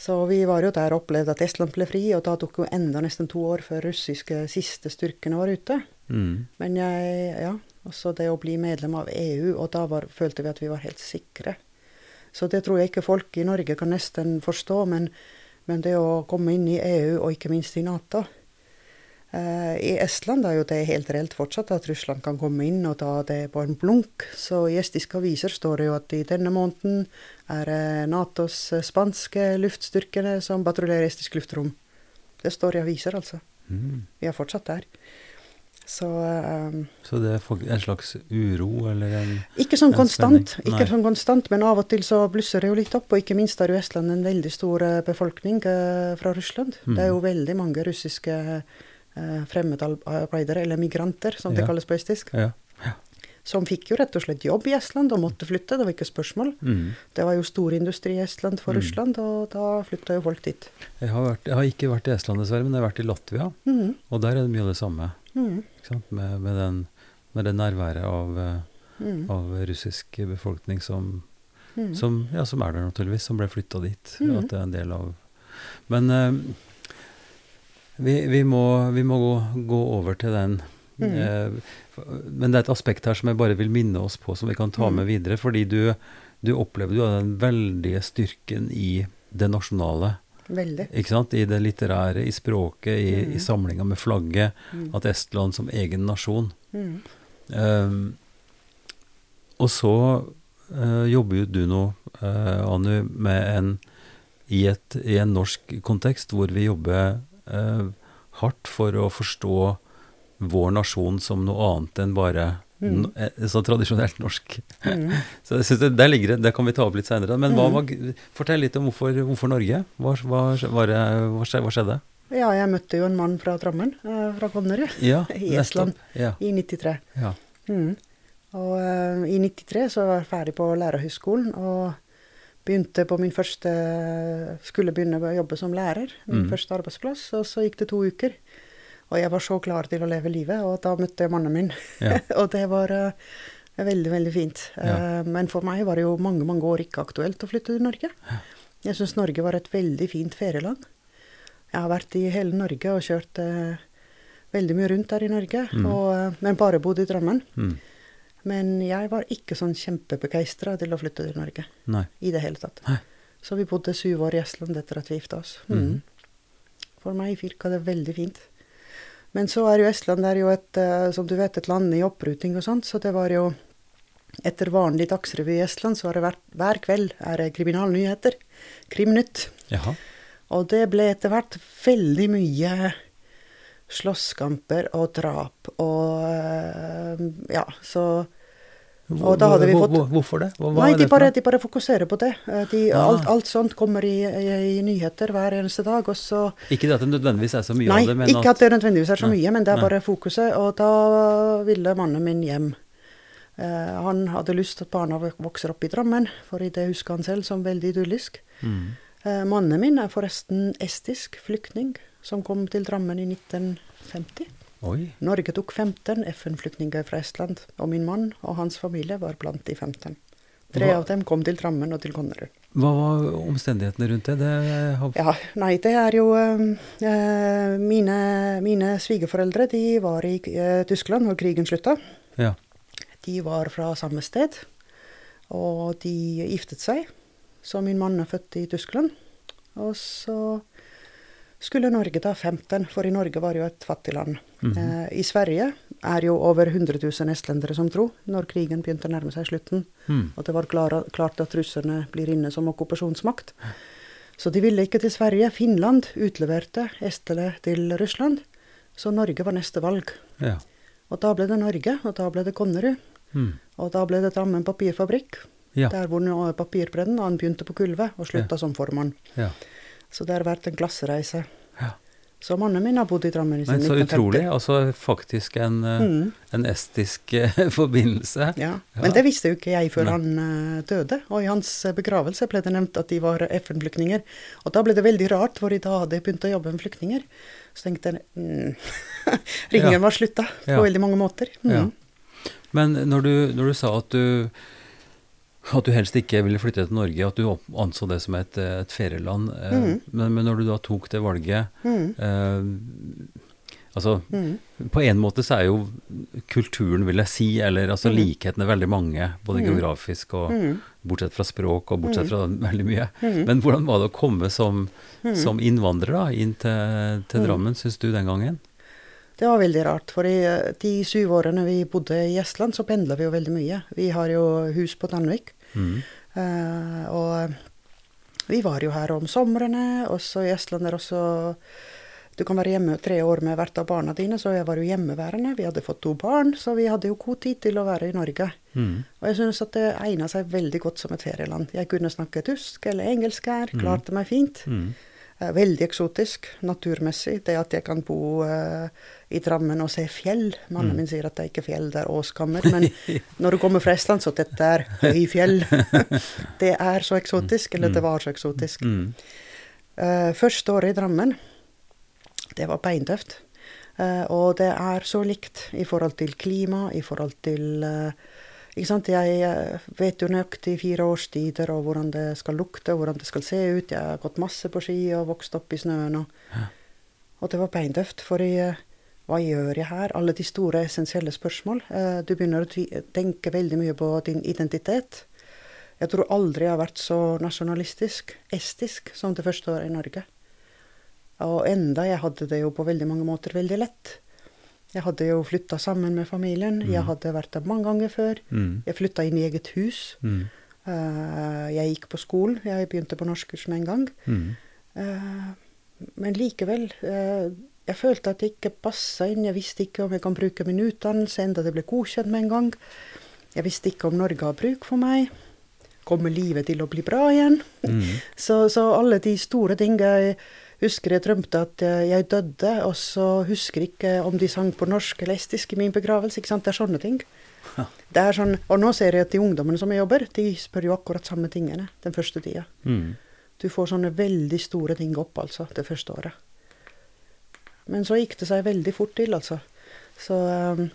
Så vi var jo der og opplevde at Estland ble fri, og da tok jo enda nesten to år før russiske siste styrkene var ute. Mm. Men jeg, ja, også det å bli medlem av EU, og da var, følte vi at vi var helt sikre. Så det tror jeg ikke folk i Norge kan nesten forstå, men, men det å komme inn i EU, og ikke minst i Nato eh, I Estland er jo det helt reelt fortsatt at Russland kan komme inn og ta det på en blunk. Så i estiske aviser står det jo at i denne måneden er Natos eh, spanske luftstyrkene som patruljerer estisk luftrom. Det står i aviser, altså. Mm. Vi er fortsatt der. Så um, Så det er en slags uro, eller en Ikke sånn konstant, ikke sånn konstant, men av og til så blusser det jo litt opp. Og ikke minst har jo Estland en veldig stor eh, befolkning uh, fra Russland. Mm. Det er jo veldig mange russiske uh, fremmedarbeidere, eller migranter som det Ja. kalles på estisk, Ja. Ja. Som fikk jo rett og slett jobb i Estland og måtte flytte. Det var ikke spørsmål. Mm. Det var jo storindustri i Estland for Mm. Russland, og da flytta jo folk dit. Jeg, har vært, jeg har ikke vært i Estland, dessverre, men jeg har vært i Latvia. Mm. Og der er det mye av det samme. sant? Med, med, den, med det nærværet av, mhm, av russisk befolkning som, mhm. som, ja, som er der naturligvis, som ble flytta dit. At det er en del av Men uh, vi, vi, må, vi må gå, gå over til den. Mm. Eh, men det er et aspekt her som jeg bare vil minne oss på, som vi kan ta Mhm. med videre. Fordi du, du opplever jo den veldige styrken i det nasjonale. Veldig. Ikke sant? I det litterære, i språket, i, mm. i samlinga med flagget. Mm. At Estland som egen nasjon. Mm. Um, og så uh, jobber jo du nå, uh, Anu, med en i, et, i en norsk kontekst hvor vi jobber eh, hardt for å forstå vår nasjon som noe annet enn bare Mm. eh, sånn tradisjonelt norsk. Mm. (laughs) Så jeg synes det, der ligger det, det kan vi ta opp litt seinere. Men hva Mm. var, fortell litt om hvorfor, hvorfor Norge? Hva, hva, var hva, hva skjedde? Ja, jeg møtte jo en mann fra Drammen, eh, fra Konnerud, Ja, (laughs) I Estland. Ja, i 93. ja. Mm. Og uh, i 93 så var jeg ferdig på lærerhøgskolen og begynte på min første Skulle begynne å jobbe som lærer. Min Mm. første arbeidsplass. Og så gikk det to uker. Og jeg var så klar til å leve livet, og da møtte jeg mannen min. Ja. (laughs) og det var uh, veldig, veldig fint. Ja. Uh, men for meg var det jo mange, mange år ikke aktuelt å flytte til Norge. Jeg syns Norge var et veldig fint ferieland. Jeg har vært i hele Norge og kjørt uh, veldig mye rundt der i Norge, Mm. og, men bare bodd i Drammen. Mm. Men jeg var ikke sånn kjempebegeistra til å flytte til Norge Nei. i det hele tatt. Nei. Så vi bodde syv år i Estland etter at vi gifta oss. Mm. Mhm. For meg virka det veldig fint. Men så er jo Estland det er jo et, eh, som du vet, et land i oppruting og sånt, så det var jo etter vanlig dagsrevy i Estland, så har det vært hver kveld er det kriminalnyheter. Krimnytt. Jaha. Og det ble etter hvert veldig mye slåsskamper og drap og eh, Ja, så Hvor- fått- hvor- Hvorfor det? Hva, Nei, de bare, de bare fokuserer på det. Eh, De, ja. alt, alt sånt kommer i, i, i nyheter hver eneste dag, og så Ikke det at det nødvendigvis er så mye Nei, av det, men ikke at det nødvendigvis er så mye, men det er nei. bare fokuset. Og da ville mannen min hjem. Eh, han hadde lyst til at barna vokser opp i Drammen, for det husker han selv som veldig idyllisk. mm. Eh, mannen min er forresten estisk flyktning, som kom til Drammen i 1950. Oi. Norge tok 15 FN-flyktninger fra Estland, og min mann og hans familie var blant de 15. Tre Hva- av dem kom til Drammen og til Konnerud. Hva var omstendighetene rundt det? det har, Ja, nei, det er jo eh, eh, mine, mine svigerforeldre de var i eh, Tyskland når krigen slutta. ja. De var fra samme sted, og de giftet seg. Så min mann er født i Tyskland. Og så skulle Norge ta 15, for i Norge var jo et fattig land. Mhm. eh, I Sverige er jo over 100 000 estlendere som dro, når krigen begynte å nærme seg slutten. Mm. Og det var klar, klart at russerne blir inne som okkupasjonsmakt. Så de ville ikke til Sverige. Finland utleverte estere til Russland. Så Norge var neste valg. ja. Og da ble det Norge, og da ble det Konnerud. Mm. Og da ble det Drammen papirfabrikk, Ja. der hvor han begynte på gulvet og slutta som formann. ja. Så det har vært en klassereise. Ja. Så mannen min har bodd i Drammen i Men så 1950. utrolig. Altså faktisk en, eh, Mm. en estisk eh, (laughs) forbindelse. Ja. Ja. Men det visste jo ikke jeg før Nei. han eh, døde. Og i hans begravelse ble det nevnt at de var FN-flyktninger. Og da ble det veldig rart, for da hadde jeg begynt å jobbe med flyktninger. Så tenkte jeg mm, (laughs) Ringen Ja. var slutta på veldig mange måter. Mm. Ja. Men når du, når du sa at du, at du helst ikke ville flytte til Norge, at du anså det som et, eh, et ferieland, eh, Mhm. men, men når du da tok det valget Mm. eh, Altså, Mm. på en måte så er jo kulturen, vil jeg si, eller altså Mhm. likhetene veldig mange, både Mhm. geografisk og Mm. bortsett fra språk og bortsett fra (laughs) veldig mye. Mm. Men hvordan var det å komme som, Mm. som innvandrer da, inn til, til. Drammen, syns du, den gangen? Det var veldig rart, for i eh, de syv årene vi bodde i Estland, så pendla vi jo veldig mye. Vi har jo hus på Danvik, Mm. Uh, og vi var jo her om somrene. Og så i Estland er også Du kan være hjemme tre år med hvert av barna dine, så jeg var jo hjemmeværende. Vi hadde fått to barn, så vi hadde jo god tid til å være i Norge. Mm. Og jeg synes at det egna seg veldig godt som et ferieland. Jeg kunne snakke tysk eller engelsk her, Mhm. klarte meg fint. Mhm. Eh, Veldig eksotisk, naturmessig. Det at jeg kan bo eh, i Drammen og se fjell. Mannen Mm. min sier at det er ikke fjell, det er åskammer. Men (laughs) når du kommer fra Estland, så dette er høyfjell. (laughs) det er så eksotisk, eller det var så eksotisk. Eh, første året i Drammen, det var beintøft. Eh, og det er så likt i forhold til klima, i forhold til sant. Jeg eh, vet jo nøyaktig fire årstider og hvordan det skal lukte, og hvordan det skal se ut. Jeg har gått masse på ski og vokst opp i snøen. Og, og det var beintøft. For jeg, hva gjør jeg her? Alle de store, essensielle spørsmål. Eh, du begynner å tenke veldig mye på din identitet. Jeg tror aldri jeg har vært så nasjonalistisk, estisk, som det første året i Norge. Og enda jeg hadde det jo på veldig mange måter veldig lett. Jeg hadde jo flytta sammen med familien. Jeg hadde vært der mange ganger før. Mm. Jeg flytta inn i eget hus. Mm. Uh, jeg gikk på skolen. Jeg begynte på norskkurs med en gang. Eh, men likevel uh, Jeg følte at det ikke passa inn. Jeg visste ikke om jeg kan bruke min utdannelse, enda det ble godkjent med en gang. Jeg visste ikke om Norge har bruk for meg. Kommer livet til å bli bra igjen? Mhm. (laughs) Så, så alle de store ting Jeg husker jeg drømte at eh, jeg døde, og så husker jeg ikke om de sang på norsk eller estisk i min begravelse. ikke sant? Det er sånne ting. Det er sånn, og nå ser jeg at de ungdommene som jeg jobber, de spør jo akkurat samme tingene den første tida. Mm. Du får sånne veldig store ting opp, altså, det første året. Men så gikk det seg veldig fort til, altså. Så um,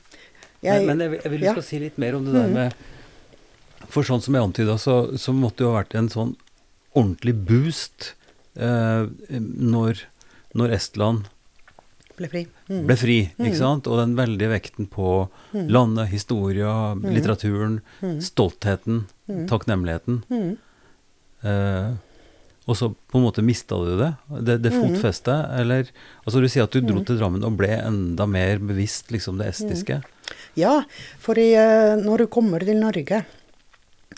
jeg men, men jeg, vil- jeg vil du ja. si litt mer om det der mm. med For sånn som jeg antyda, så, så måtte det jo ha vært en sånn ordentlig boost når, når Estland ble fri. Mm. ble fri, ikke Mhm. sant? Og den veldige vekten på Mm. landet, historia, litteraturen, Mm. stoltheten, Mm. takknemligheten. Mm. Eh, og så på en måte mista du det, det, det fotfestet, eller Altså du sier at du dro til Drammen og ble enda mer bevisst liksom det estiske. Ja, for eh, når du kommer til Norge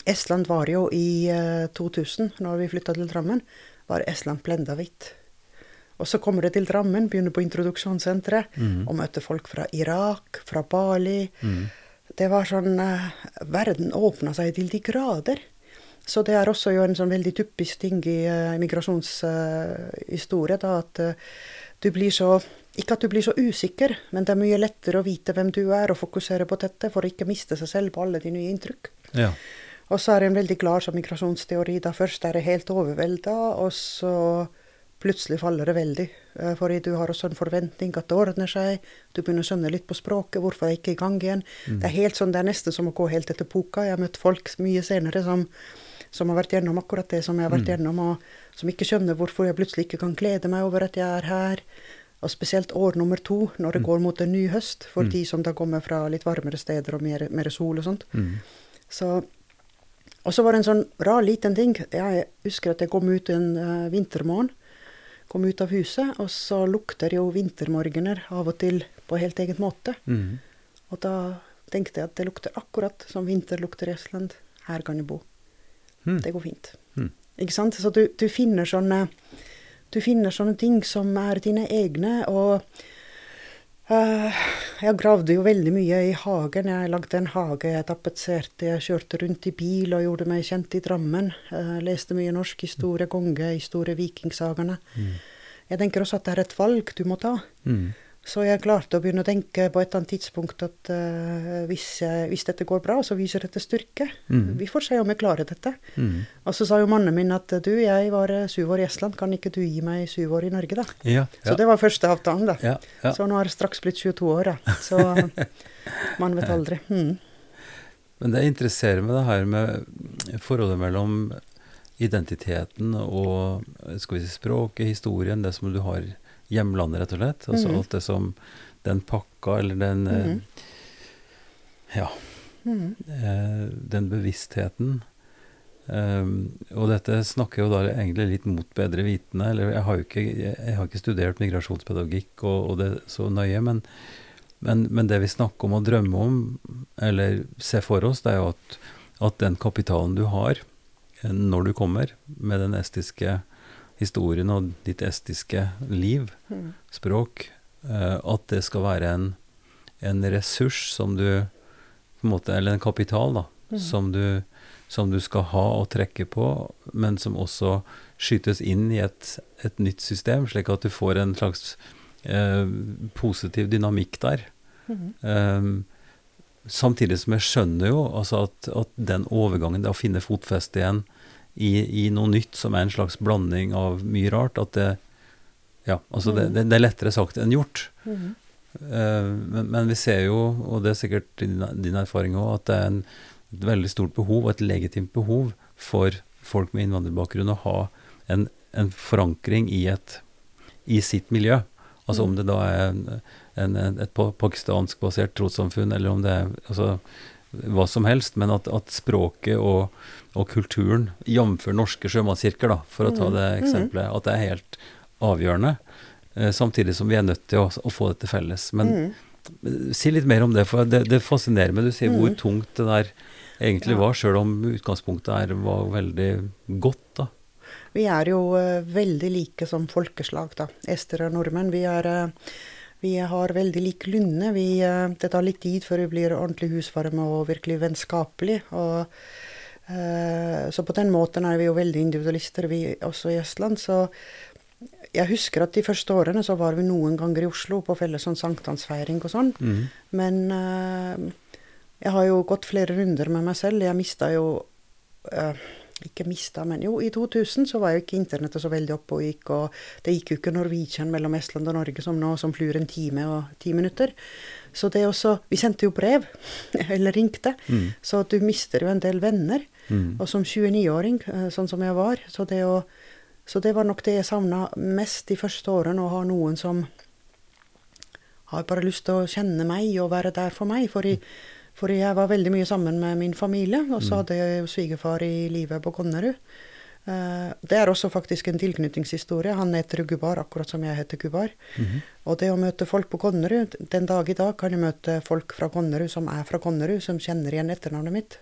Estland var jo i eh, 2000, når vi flytta til Drammen, var Estland blenda hvitt. Og så kommer du til Drammen, begynner på introduksjonssenteret, mm. og møter folk fra Irak, fra Bali. Mm. Det var sånn uh, Verden åpna seg til de grader. Så det er også jo en sånn veldig typisk ting i uh, migrasjonshistorie, da, at uh, du blir så Ikke at du blir så usikker, men det er mye lettere å vite hvem du er, og fokusere på dette, for å ikke miste seg selv på alle de nye inntrykk. Ja. Og så er en veldig klar som migrasjonsteori. Da først er det helt overvelda, og så plutselig faller det veldig. Eh, Fordi du har også en forventning at det ordner seg. Du begynner å skjønne litt på språket, hvorfor er jeg ikke i gang igjen. Det er helt sånn, det er nesten som å gå helt etter boka. Jeg har møtt folk mye senere som, som har vært gjennom akkurat det som jeg har vært gjennom, og som ikke skjønner hvorfor jeg plutselig ikke kan glede meg over at jeg er her. Og spesielt år nummer to, når det går mot en ny høst, for de som da kommer fra litt varmere steder og mer, mer sol og sånt. Mhm. Så, og så var det en sånn rar liten ting. Jeg husker at jeg kom ut en uh, vintermorgen. Kom ut av huset, og så lukter jo vintermorgener av og til på helt egen måte. Mm. Og da tenkte jeg at det lukter akkurat som vinter lukter i Estland. Her kan jeg bo. Mm. Det går fint. Mm. Ikke sant? Så du, du finner sånne du finner sånne ting som er dine egne, og jeg gravde jo veldig mye i hagen. Jeg lagde en hage, jeg tapetserte, jeg kjørte rundt i bil og gjorde meg kjent i Drammen. Jeg leste mye norsk historie, kongehistorie, vikingsagene. Mm. Jeg tenker også at det er et valg du må ta. Mm. Så jeg klarte å begynne å tenke på et eller annet tidspunkt at uh, hvis, jeg, hvis, dette går bra, så viser dette styrke. Mm. Vi får se om jeg klarer dette. Mm. Og så sa jo mannen min at du, jeg var syv år i Estland, kan ikke du gi meg syv år i Norge, da? Ja, Så det var første avtalen, da. ja, ja. Så nå er det straks blitt 22 år, da. Så (laughs) man vet aldri. Mm. Men det interesserer meg det her med forholdet mellom identiteten og skal vi si, språket, historien, det som du har hjemlandet, rett og slett. Altså mm. alt det som Den pakka, eller den eh, Mhm. Ja. Mm. eh, den bevisstheten. Um, og dette snakker jo da egentlig litt mot bedre vitende. Eller jeg har jo ikke, jeg, jeg har ikke studert migrasjonspedagogikk og, og det så nøye, men, men, men det vi snakker om og drømmer om, eller ser for oss, det er jo at, at den kapitalen du har eh, når du kommer, med den estiske historien og ditt estiske liv, Mm. språk, eh, at det skal være en, en ressurs som du på en måte, Eller en kapital, da, mm. som, du, som du skal ha og trekke på, men som også skytes inn i et, et nytt system, slik at du får en slags eh, positiv dynamikk der. Mm. Um, samtidig som jeg skjønner jo altså at, at den overgangen, det å finne fotfeste igjen i, i noe nytt som er en slags blanding av mye rart, at det Ja, altså det, Mm. det, det er lettere sagt enn gjort. Mm. Uh, men, men vi ser jo, og det er sikkert din, din erfaring òg, at det er en, et veldig stort behov, og et legitimt behov, for folk med innvandrerbakgrunn å ha en, en forankring i, et, i sitt miljø. Altså om Mm. det da er en, en, et pa- pakistansk-basert trossamfunn, eller om det er altså, hva som helst, men at, at språket og, og kulturen, jf. norske sjømannskirker, da, for å ta Mm. det Mm. eksempelet, at det er helt avgjørende. Eh, samtidig som vi er nødt til å, å få dette felles. Men Mhm. eh, si litt mer om det, for det, det fascinerer meg. Du sier hvor Mm. tungt det der egentlig Ja. var, sjøl om utgangspunktet er, var veldig godt, da. Vi er jo uh, veldig like som folkeslag, da. Ester og nordmenn. Vi, er, uh, vi har veldig lik. Vi, eh, det tar litt tid før vi blir ordentlig husvarme og virkelig vennskapelig. Og, så på den måten er vi jo veldig individualister, vi også i Estland. Så jeg husker at de første årene så var vi noen ganger i Oslo på felles sånn sankthansfeiring og sånn. Mm. Men uh, jeg har jo gått flere runder med meg selv. Jeg mista jo uh, Ikke mista, men jo, i 2000 så var jo ikke internettet så veldig oppe og gikk, og det gikk jo ikke Norwegian mellom Estland og Norge som nå, som flyr en time og ti minutter. Så det også Vi sendte jo brev, (laughs) eller ringte, Mm. så du mister jo en del venner. Mm. Og som 29-åring, eh, sånn som jeg var, så det, å, så det var nok det jeg savna mest de første årene, å ha noen som har bare lyst til å kjenne meg og være der for meg. For, i, for jeg var veldig mye sammen med min familie, og så hadde jeg jo svigerfar i livet på Konnerud. Eh, Det er også faktisk en tilknytningshistorie. Han heter Gubar, akkurat som jeg heter Gubar. Mhm. Og det å møte folk på Konnerud Den dag i dag kan jeg møte folk fra Konnerud som er fra Konnerud, som kjenner igjen etternavnet mitt.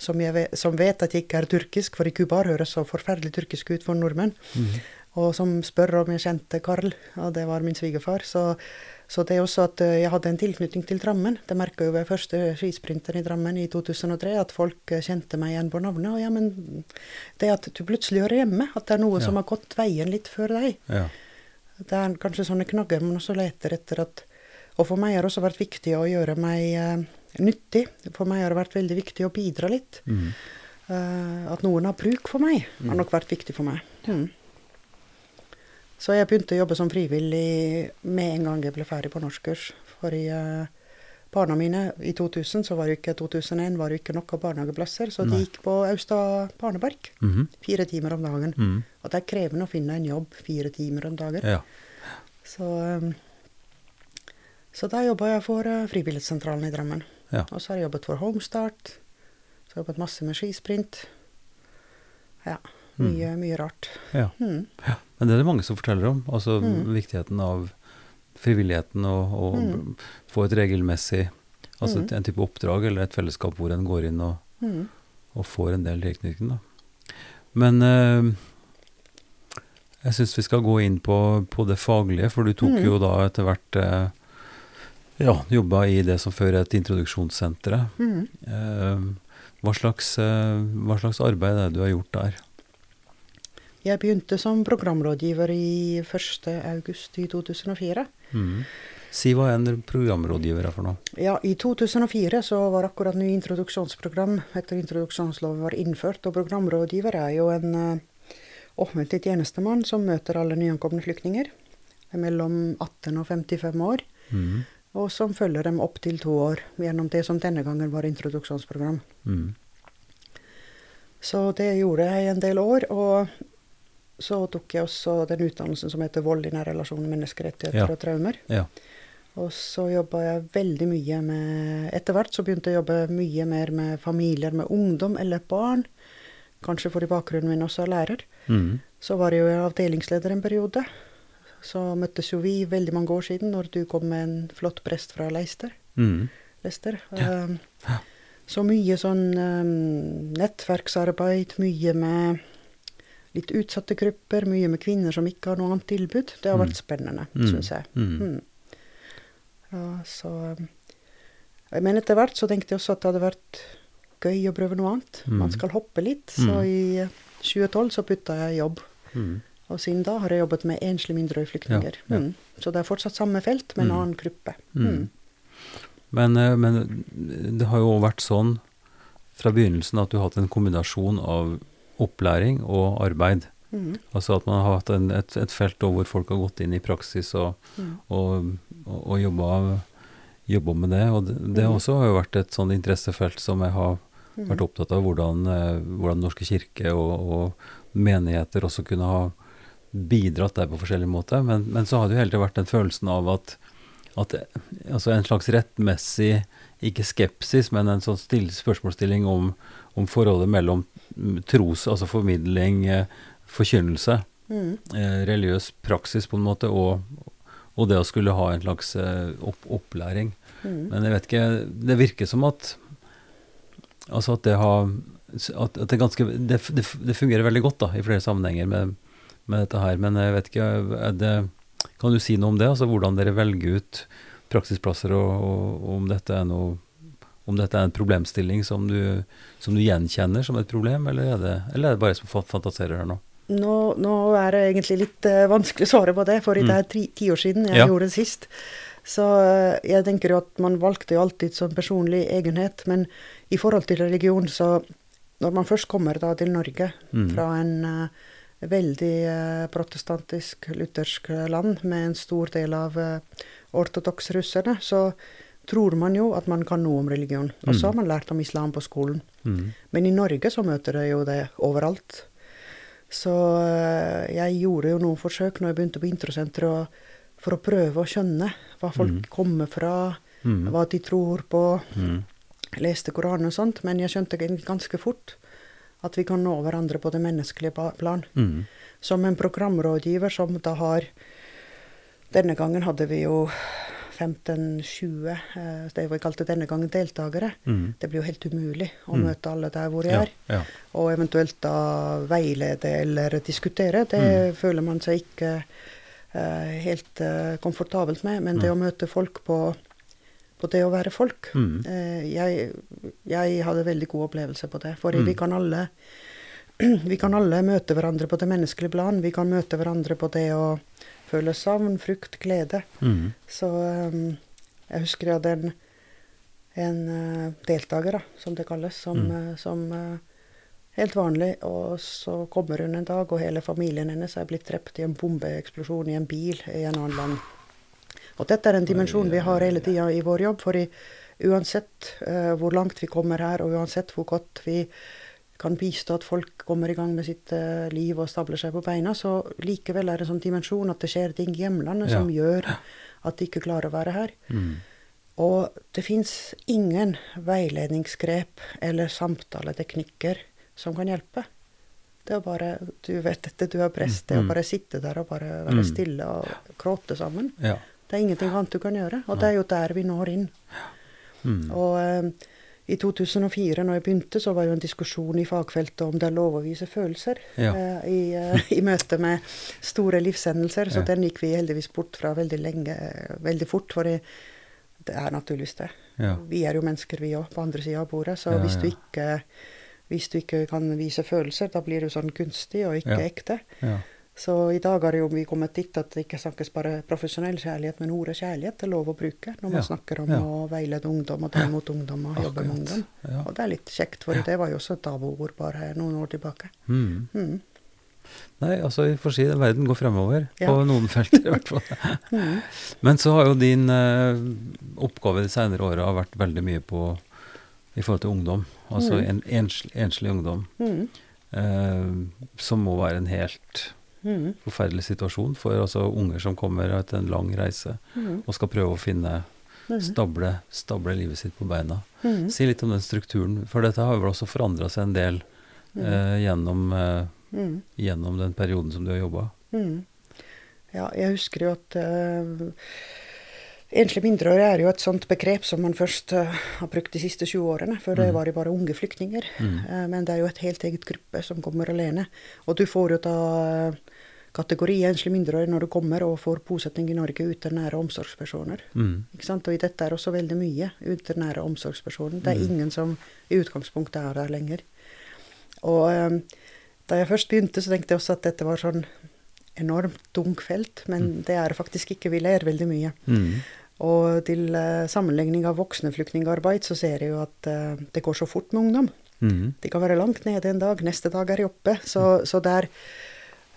Som, vet, som vet at jeg ikke er turkisk, for i Kubar høres så forferdelig turkisk ut for nordmenn. Mm. Og som spør om jeg kjente Karl, og det var min svigerfar. Så, så det er også at eh, jeg hadde en tilknytning til Drammen. Det merka jo ved første skisprinter i Drammen i 2003, at folk eh, kjente meg igjen på navnet. Og ja, men det at du plutselig hører hjemme, at det er noe Ja. som har gått veien litt før deg. Ja. Det er kanskje sånne knagger man også leter etter at Og for meg har det også vært viktig å gjøre meg eh, nyttig. For meg har det vært veldig viktig å bidra litt. Mm. Uh, at noen har bruk for meg, har nok vært viktig for meg. Mm. Så jeg begynte å jobbe som frivillig med en gang jeg ble ferdig på norskkurs. For i uh, barna mine i 2000, så var det ikke 2001, var det ikke nok barnehageplasser. Så Nei. de gikk på Austad mm -hmm. fire timer om dagen. Mm. Og det er krevende å finne en jobb fire timer om dagen. Ja. Så, um, så da jobba jeg for uh, Frivillighetssentralen i Drammen. Ja. Og så har jeg jobbet for Homestart. Så har jeg jobbet masse med skisprint. Ja, mye, mye rart. ja. Mm. Men det er det mange som forteller om. Altså Mm. viktigheten av frivilligheten og, og Mm. få et regelmessig Altså Mm. en type oppdrag eller et fellesskap hvor en går inn og, Mm. og får en del tilknytning. Da. Men eh, jeg syns vi skal gå inn på, på det faglige, for du tok Mm. jo da etter hvert eh, Ja, jobba i det som før het introduksjonssenteret. Mhm. Eh, hva, slags, eh, hva slags arbeid er det du har gjort der? Jeg begynte som programrådgiver i 1. Mm. 2004. Si hva en programrådgiver er for noe. Ja, I 2004 så var akkurat ny introduksjonsprogram etter introduksjonsloven var innført. Og programrådgiver er jo en uh, offentlig tjenestemann som møter alle nyankomne flyktninger mellom 18 og 55 år. Mhm. Og som følger dem opp til to år gjennom det som denne gangen var introduksjonsprogram. Mm. Så det gjorde jeg en del år. Og så tok jeg også den utdannelsen som heter vold i nær relasjon, menneskerettigheter Ja. og traumer. Ja. Og så jobba jeg veldig mye med Etter hvert så begynte jeg å jobbe mye mer med familier med ungdom eller barn. Kanskje fordi bakgrunnen min også er lærer. Mm. Så var jeg jo avdelingsleder en periode. Så møttes jo vi veldig mange år siden, når du kom med en flott prest fra Leister. Mm. Leister. Ja. Um, Ja. Så mye sånn um, nettverksarbeid, mye med litt utsatte grupper, mye med kvinner som ikke har noe annet tilbud. Det har Mm. vært spennende, Mm. syns jeg. Mhm. Mm. Ja, så um, Men etter hvert så tenkte jeg også at det hadde vært gøy å prøve noe annet. Mm. Man skal hoppe litt. Så Mm. i uh, 2012 så putta jeg jobb. Mhm. Og siden da har jeg jobbet med enslige mindreårige flyktninger. Ja, ja. Mm. Så det er fortsatt samme felt, men en Mm. annen gruppe. Mm. Mm. Men, eh, men det har jo vært sånn fra begynnelsen at du har hatt en kombinasjon av opplæring og arbeid. Mm. Altså at man har hatt en, et, et felt hvor folk har gått inn i praksis og, Mm. og, og, og jobba, jobba med det. Og det, det Mhm. også har jo vært et sånn interessefelt som jeg har Mm. vært opptatt av hvordan, eh, hvordan Norske kirke og menigheter også kunne ha bidratt der på forskjellige måter. Men, men så har det jo hele tiden vært den følelsen av at, at altså en slags rettmessig, ikke skepsis, men en sånn still, spørsmålsstilling om, om forholdet mellom tros, altså formidling, eh, forkynnelse, Mm. eh, religiøs praksis på en måte, og, og det å skulle ha en slags eh, opp, opplæring. Mm. Men jeg vet ikke, det virker som at Altså at det har At, at det, ganske, det, det, det fungerer veldig godt da, i flere sammenhenger med, med dette her. Men jeg vet ikke, det, kan du si noe om det? Altså hvordan dere velger ut praksisplasser, og, og, og om dette er noe om dette er en problemstilling som du, som du gjenkjenner som et problem, eller er det, eller er det bare jeg som fantaserer her nå? Nå, nå er det egentlig litt uh, vanskelig å svare på det, for Mm. det er ti, ti år siden jeg Ja. gjorde det sist. Så uh, jeg tenker jo at man valgte jo alltid som personlig egenhet, men i forhold til religion, så når man først kommer da til Norge Mm. fra en eh, veldig eh, protestantisk, luthersk land med en stor del av uh, ortodoks russerne, så tror man jo at man kan noe om religion. Og så Mm. har man lært om islam på skolen. Mm. Men i Norge så møter jeg jo det overalt. Så eh, jeg gjorde jo noen forsøk når jeg begynte på introsenteret for å prøve å skjønne hva folk Mm. kommer fra, Mm. hva de tror på. Mm. Leste Koranen og sånt, men jeg skjønte ganske fort at vi kan nå hverandre på det menneskelige plan. Mm. Som en programrådgiver som da har Denne gangen hadde vi jo 15-20, eh, det vi kalte denne gangen deltakere. Mm. Det blir jo helt umulig å Mm. møte alle der hvor de Ja, er. ja. Og eventuelt da veilede eller diskutere. Det Mm. føler man seg ikke uh, helt uh, komfortabelt med. Men det Mm. å møte folk på, på det å være folk Mm. eh, jeg, jeg hadde veldig god opplevelse på det. For Mm. vi kan alle (clears throat) vi kan alle møte hverandre på det menneskelige plan. Vi kan møte hverandre på det å føle savn, frukt, glede. Mm. Så um, jeg husker jeg hadde en, en uh, deltaker, da, som det kalles, som, Mm. som helt vanlig. Og så kommer hun en dag, og hele familien hennes er blitt drept i en bombeeksplosjon i en bil i en annen land. Og dette er en dimensjon vi har hele tida i vår jobb. For i, uansett uh, hvor langt vi kommer her, og uansett hvor godt vi kan bistå at folk kommer i gang med sitt uh, liv og stabler seg på beina, så likevel er det en sånn dimensjon at det skjer ting i hjemlandet Ja. som gjør at de ikke klarer å være her. Mm. Og det fins ingen veiledningsgrep eller samtaleteknikker som kan hjelpe. Det er bare Du vet dette, du er prest. Det Mm. å bare sitte der og bare være Mm. stille og gråte sammen. Ja. Det er ingenting annet du kan gjøre. Og det er jo der vi når inn. Mm. Og eh, i 2004, når jeg begynte, så var det jo en diskusjon i fagfeltet om det er lov å vise følelser Ja. eh, i, eh, (laughs) i møte med store livshendelser. Så Ja. den gikk vi heldigvis bort fra veldig lenge, veldig fort. For det Det er naturligvis det. Ja. Vi er jo mennesker, vi òg, på andre sida av bordet. Så Ja, hvis, du ikke, hvis du ikke kan vise følelser, da blir du sånn kunstig og ikke Ja. ekte. Så i dag har jo vi kommet dit at det ikke snakkes bare profesjonell kjærlighet, men ordet kjærlighet er lov å bruke når man Ja, snakker om ja. å veilede ungdom og ta imot ungdom og jobbe med ungdom. Ja. Og det er litt kjekt, for det var jo også et tabuord bare noen år tilbake. Mm. Mm. Nei, altså vi får si at verden går fremover, på noen felter i hvert fall. (laughs) Mm. Men så har jo din eh, oppgave de senere åra vært veldig mye på i forhold til ungdom. Altså Mm. en enslig, enslig ungdom. Mm. Eh, som må være en helt Mm. forferdelig situasjon for altså unger som kommer etter en lang reise Mm. og skal prøve å finne Mm. stable, stable livet sitt på beina. Mm. Si litt om den strukturen, for dette har vel også forandra seg en del Mm. eh, gjennom, eh, Mm. gjennom den perioden som du har jobba. Mm. Ja, jeg husker jo at uh, Enslige mindreårige er jo et sånt begrep som man først uh, har brukt de siste 20 årene. Før det Mm. var jo bare unge flyktninger. Mm. Uh, men det er jo et helt eget gruppe som kommer alene. Og du får jo da uh, kategori enslige mindreårige når du kommer og får bosetting i Norge uten nære omsorgspersoner. Mm. Ikke sant? Og i dette er også veldig mye uten nære omsorgspersoner. Det er Mm. ingen som i utgangspunktet er der lenger. Og eh, da jeg først begynte, så tenkte jeg også at dette var sånn enormt tung felt, men det er faktisk ikke. Vi ler veldig mye. Mm. Og til eh, sammenligning av voksne flyktningarbeid, så ser jeg jo at eh, det går så fort med ungdom. Mm. De kan være langt nede en dag, neste dag er de oppe. Så, så det er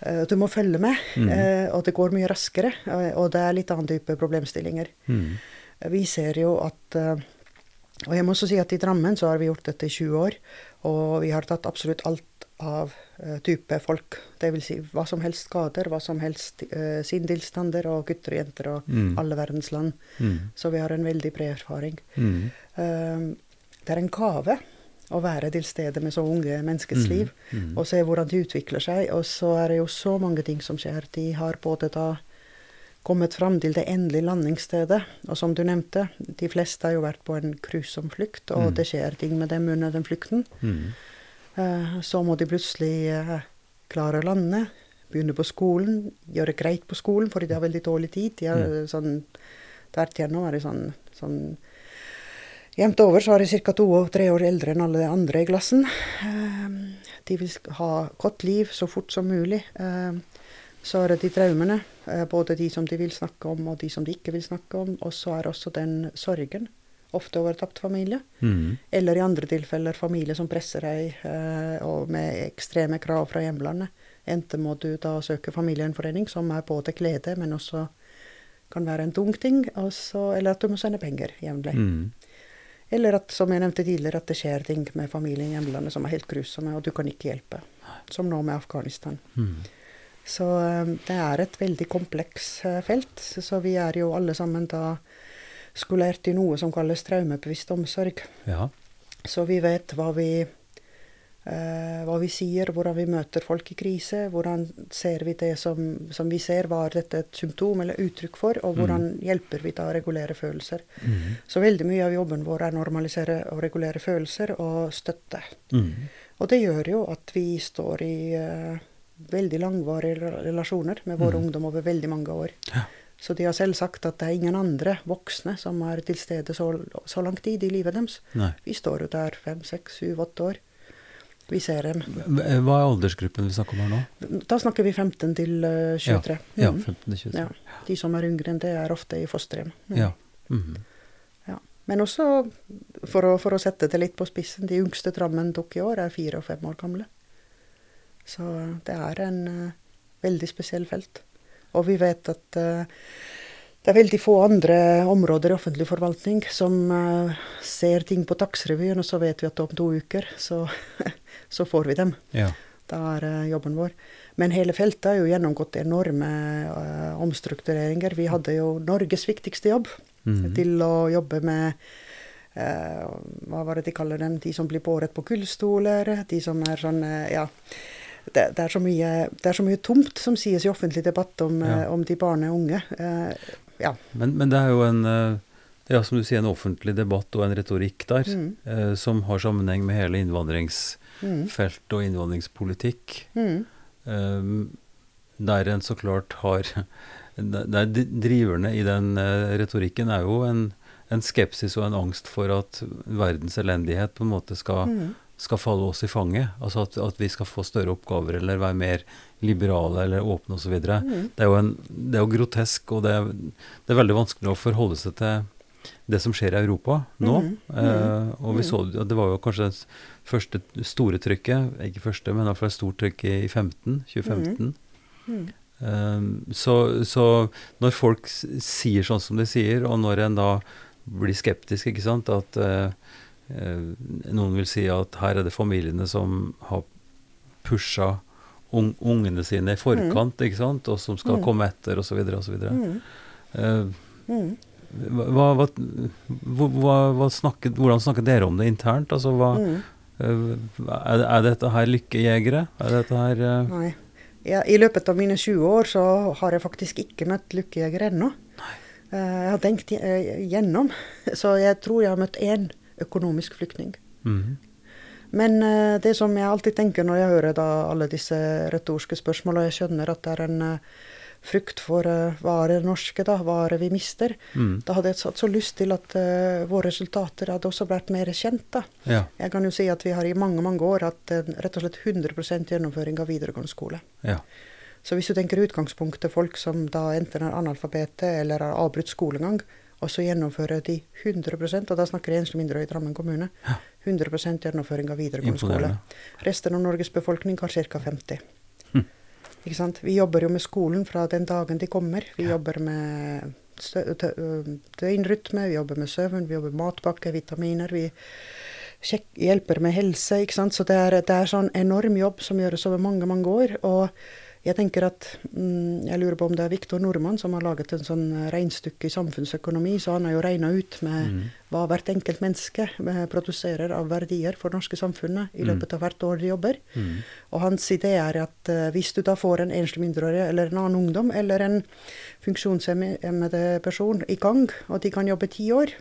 eh, Du må følge med, Mm. og det går mye raskere. og det er litt annen type problemstillinger. Mm. Vi ser jo at Og jeg må også si at i Drammen så har vi gjort dette i 20 år. Og vi har tatt absolutt alt av eh, type folk. Dvs. Si hva som helst skader, hva som helst uh, sinntilstander og gutter og jenter og Mm. alle verdens land. Mm. Så vi har en veldig bred erfaring. Mm. Uh, det er en gave å være til stede med så unge menneskets Mm. liv Mm. og se hvordan de utvikler seg. Og så er det jo så mange ting som skjer. De har både da kommet fram til det endelige landingsstedet, og som du nevnte, de fleste har jo vært på en grusom flukt, og Mm. det skjer ting med dem under den flukten. Mm. Eh, så må de plutselig eh, klare å lande, begynne på skolen, gjøre greit på skolen, fordi de har veldig dårlig tid. De er Mm. sånn, Der tjener er de sånn, sånn Jevnt over så er de ca. to og tre år eldre enn alle de andre i klassen. Eh, De vil ha godt liv så fort som mulig. Så er det de traumene, både de som de vil snakke om, og de som de ikke vil snakke om. Og så er også den sorgen, ofte overtapt familie. Mm. Eller i andre tilfeller familie som presser deg, eh, og med ekstreme krav fra hjemlandet. Enten må du da søke familiegjenforening, som er både glede, men også kan være en tung ting. også, eller at du må sende penger jevnlig. Mm. Eller at, som jeg nevnte tidligere, at det skjer ting med familien i hjemlandet som er helt grusomme, og du kan ikke hjelpe. Som nå med Afghanistan. Mm. Så eh, det er et veldig kompleks eh, felt. Så vi er jo alle sammen da skolert i noe som kalles traumebevisst omsorg. Ja. Så vi vet hva vi, eh, hva vi sier, hvordan vi møter folk i krise. Hvordan ser vi det som, som vi ser, hva er dette et symptom eller uttrykk for? Og hvordan hjelper vi da å regulere følelser? Mm. Så veldig mye av jobben vår er normalisere og regulere følelser og støtte. Mm. Og det gjør jo at vi står i eh, veldig langvarige relasjoner med våre Mhm. ungdom over veldig mange år. Ja. Så de har selv sagt at det er ingen andre voksne som er til stede så, så lang tid i livet deres. Nei. Vi står jo der fem, seks, syv, åtte år. Vi ser dem. Hva er aldersgruppen vi snakker om her nå? Da snakker vi 15 til eh, 23. Ja, ja 15 til 23. Ja. De som er yngre enn det, er ofte i fosterhjem. Mm. Ja. Mhm. Ja. Men også, for å, for å sette det litt på spissen, de yngste Drammen tok i år, er fire og fem år gamle. Så det er en uh, veldig spesiell felt. Og vi vet at eh, det er veldig få andre områder i offentlig forvaltning som eh, ser ting på Dagsrevyen, og så vet vi at om to uker så, (laughs) så får vi dem. Ja. Da er eh, jobben vår. Men hele feltet har jo gjennomgått enorme uh, omstruktureringer. Vi hadde jo Norges viktigste jobb Mhm. til å jobbe med uh, Hva var det de kaller dem? De som blir båret på gullstoler. De som er sånn uh, Ja. Det, det, er så mye, det er så mye tomt som sies i offentlig debatt om, Ja. eh, om de barn og unge. Eh, ja. Men, men det er jo en eh, det er som du sier, en offentlig debatt og en retorikk der Mm. eh, som har sammenheng med hele innvandringsfelt Mm. og innvandringspolitikk. Mm. Eh, der en så klart har Der driverne i den eh, retorikken er jo en, en skepsis og en angst for at verdens elendighet på en måte skal, Mm. Skal falle oss i fanget. Altså at, at vi skal få større oppgaver eller være mer liberale eller åpne osv. Mm. Det, er jo en- det er jo grotesk, og det er, det er veldig vanskelig å forholde seg til det som skjer i Europa nå. Mm. Eh, og vi mhm. så, Det var jo kanskje det første store trykket, ikke første, men i hvert fall et stort trykk i 15, 2015. Mm. Um, så, så når folk sier sånn som de sier, og når en da blir skeptisk, ikke sant, at eh, eh, noen vil si at her er det familiene som har pusha ung, ungene sine i forkant, ikke sant, og som skal Mm. komme etter, osv., osv. Mm. Uh, Mm. hva, hva, hva, hva, snakket, hvordan snakker dere om det internt? Altså, Mm. eh, er, er dette her lykkejegere? Er dette her eh, Nei. Ja, I løpet av mine 20 år så har jeg faktisk ikke møtt lykkejegere ennå. Eh, Jeg har tenkt eh, gjennom, (laughs) så jeg tror jeg har møtt én økonomisk flyktning. mhm, Men eh, det som jeg alltid tenker når jeg hører da alle disse retorske spørsmål, og jeg skjønner at det er en eh, frykt for eh, hva er det norske, da, hva er det vi mister, mm, da hadde jeg hatt så lyst til at våre resultater hadde også vært mer kjent. da. ja, Jeg kan jo si at vi har i mange mange år hatt rett og slett 100 gjennomføring av videregående skole. ja. Så hvis du tenker utgangspunktet folk som da enten er analfabete eller har avbrutt skolegang, og så gjennomfører de 100 og da snakker jeg enslige mindreårige i Drammen kommune, 100% gjennomføring av videregående skole. Resten av Norges befolkning har ca. 50. Hm. Ikke sant? Vi jobber jo med skolen fra den dagen de kommer. Vi jobber med døgnrytme, vi jobber med søvn, vi jobber med matpakke, vitaminer. Vi hjelper med helse. ikke sant? Så det er, det er sånn enorm jobb som gjøres over mange, mange år. og jeg tenker at, mm, jeg lurer på om det er Viktor Nordmann som har laget en sånn regnestykke i samfunnsøkonomi, så han har jo regna ut med Mhm. hva hvert enkelt menneske eh, produserer av verdier for det norske samfunnet i Mm. løpet av hvert år de jobber. Mm. Og hans idé er at eh, hvis du da får en enslig mindreårig eller en annen ungdom eller en funksjonshemmede person i gang, og de kan jobbe ti år,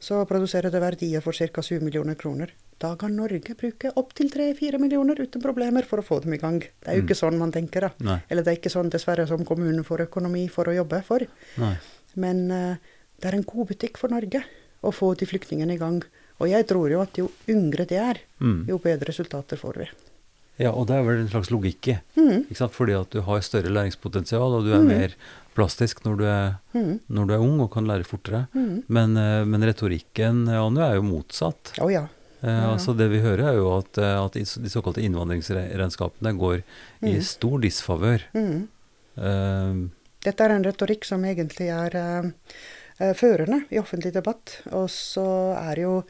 så produserer det verdier for ca. 7 millioner kroner. Da kan Norge bruke opptil 3-4 millioner uten problemer for å få dem i gang. Det er jo Mm. ikke sånn man tenker, da. Nei. Eller det er ikke sånn dessverre som kommunen får økonomi for å jobbe for. Nei. Men uh, det er en god butikk for Norge å få de flyktningene i gang. Og jeg tror jo at jo yngre de er, Mm. jo bedre resultater får vi. Ja, og det er vel en slags logikk i. Mm. Ikke sant? Fordi at du har større læringspotensial, og du er Mm. mer plastisk når du er, Mm. når du er ung og kan lære fortere. Mm. Men, eh, men retorikken Anu, er jo motsatt. Å ja. Eh, Ja. altså Det vi hører, er jo at, eh, at de såkalte innvandringsregnskapene går i Mm. stor disfavør. Mm. Eh, Dette er en retorikk som egentlig er eh, eh, førende i offentlig debatt. Og så er jo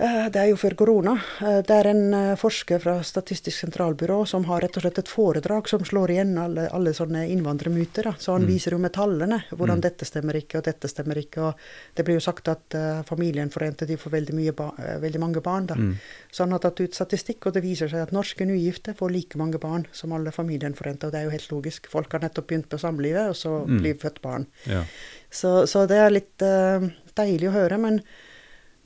Det er jo før korona. Eh, det er en eh, forsker fra Statistisk sentralbyrå som har rett og slett et foredrag som slår igjen alle, alle sånne innvandrermyter. Da. Så han Mm. viser jo med tallene hvordan Mm. dette stemmer ikke, og dette stemmer ikke. Og det blir jo sagt at uh, familienforente de får veldig, eh, veldig mange barn. Da. mm. Så han har tatt ut statistikk, og det viser seg at norske nygifte får like mange barn som alle familienforente. Og det er jo helt logisk. Folk har nettopp begynt på samlivet, og så Mm. blir født barn. Ja. Så, så det er litt uh, deilig å høre. Men,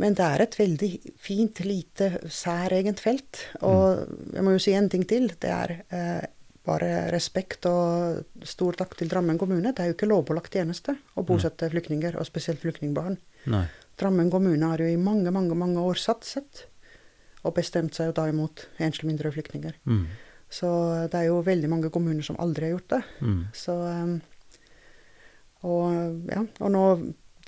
men det er et veldig fint, lite, særegent felt. Og jeg må jo si en ting til. Det er eh, bare respekt og stor takk til Drammen kommune. Det er jo ikke lovpålagt tjeneste å bosette flyktninger, og spesielt flyktningbarn. Nei. Drammen kommune har jo i mange, mange, mange år satset, og bestemt seg jo da imot enslige mindreårige flyktninger. Mm. Så det er jo veldig mange kommuner som aldri har gjort det. Mm. Så, um, og, ja, og nå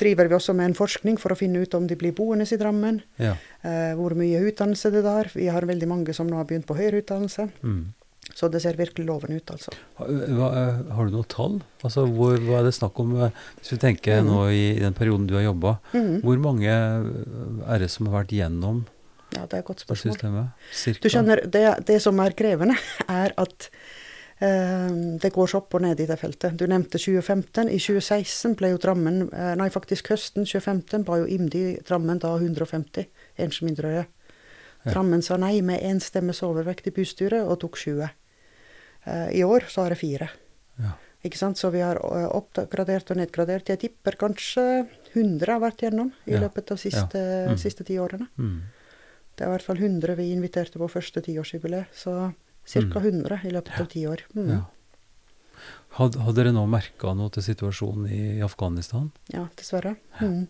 driver vi også med en forskning for å finne ut om de blir boende i Drammen. Ja. Eh, hvor mye utdannelse det er. Vi har veldig mange som nå har begynt på høyere utdannelse. Mm. Så det ser virkelig lovende ut, altså. Hva, eh, har du noe tall? Altså, hvor, hva er det snakk om? eh, Hvis vi tenker mm. nå i, i den perioden du har jobba, mm. hvor mange eh, er det som har vært gjennom Ja, det er et godt spørsmål. systemet? Cirka? Du skjønner, det, det som er krevende, (laughs) er at eh, det går så opp og ned i det feltet. Du nevnte 2015. I 2016 ble jo Drammen eh, Nei, faktisk høsten 2015 ba jo IMDi Drammen da 150 enslige mindreårige. Ja. Drammen sa nei med én stemmes overvekt i bystyret og tok 20. Eh, I år så er det fire. Ja. Ikke sant? Så vi har eh, oppgradert og nedgradert. Jeg tipper kanskje 100 har vært gjennom i Ja. løpet av siste, Mm. siste ti årene. Mm. Det er i hvert fall 100 vi inviterte på første tiårsjubileet. Så ca. Mm. 100 i løpet av ti år. Mm. Ja. Hadde, hadde dere nå merka noe til situasjonen i Afghanistan? Ja, dessverre. Mm.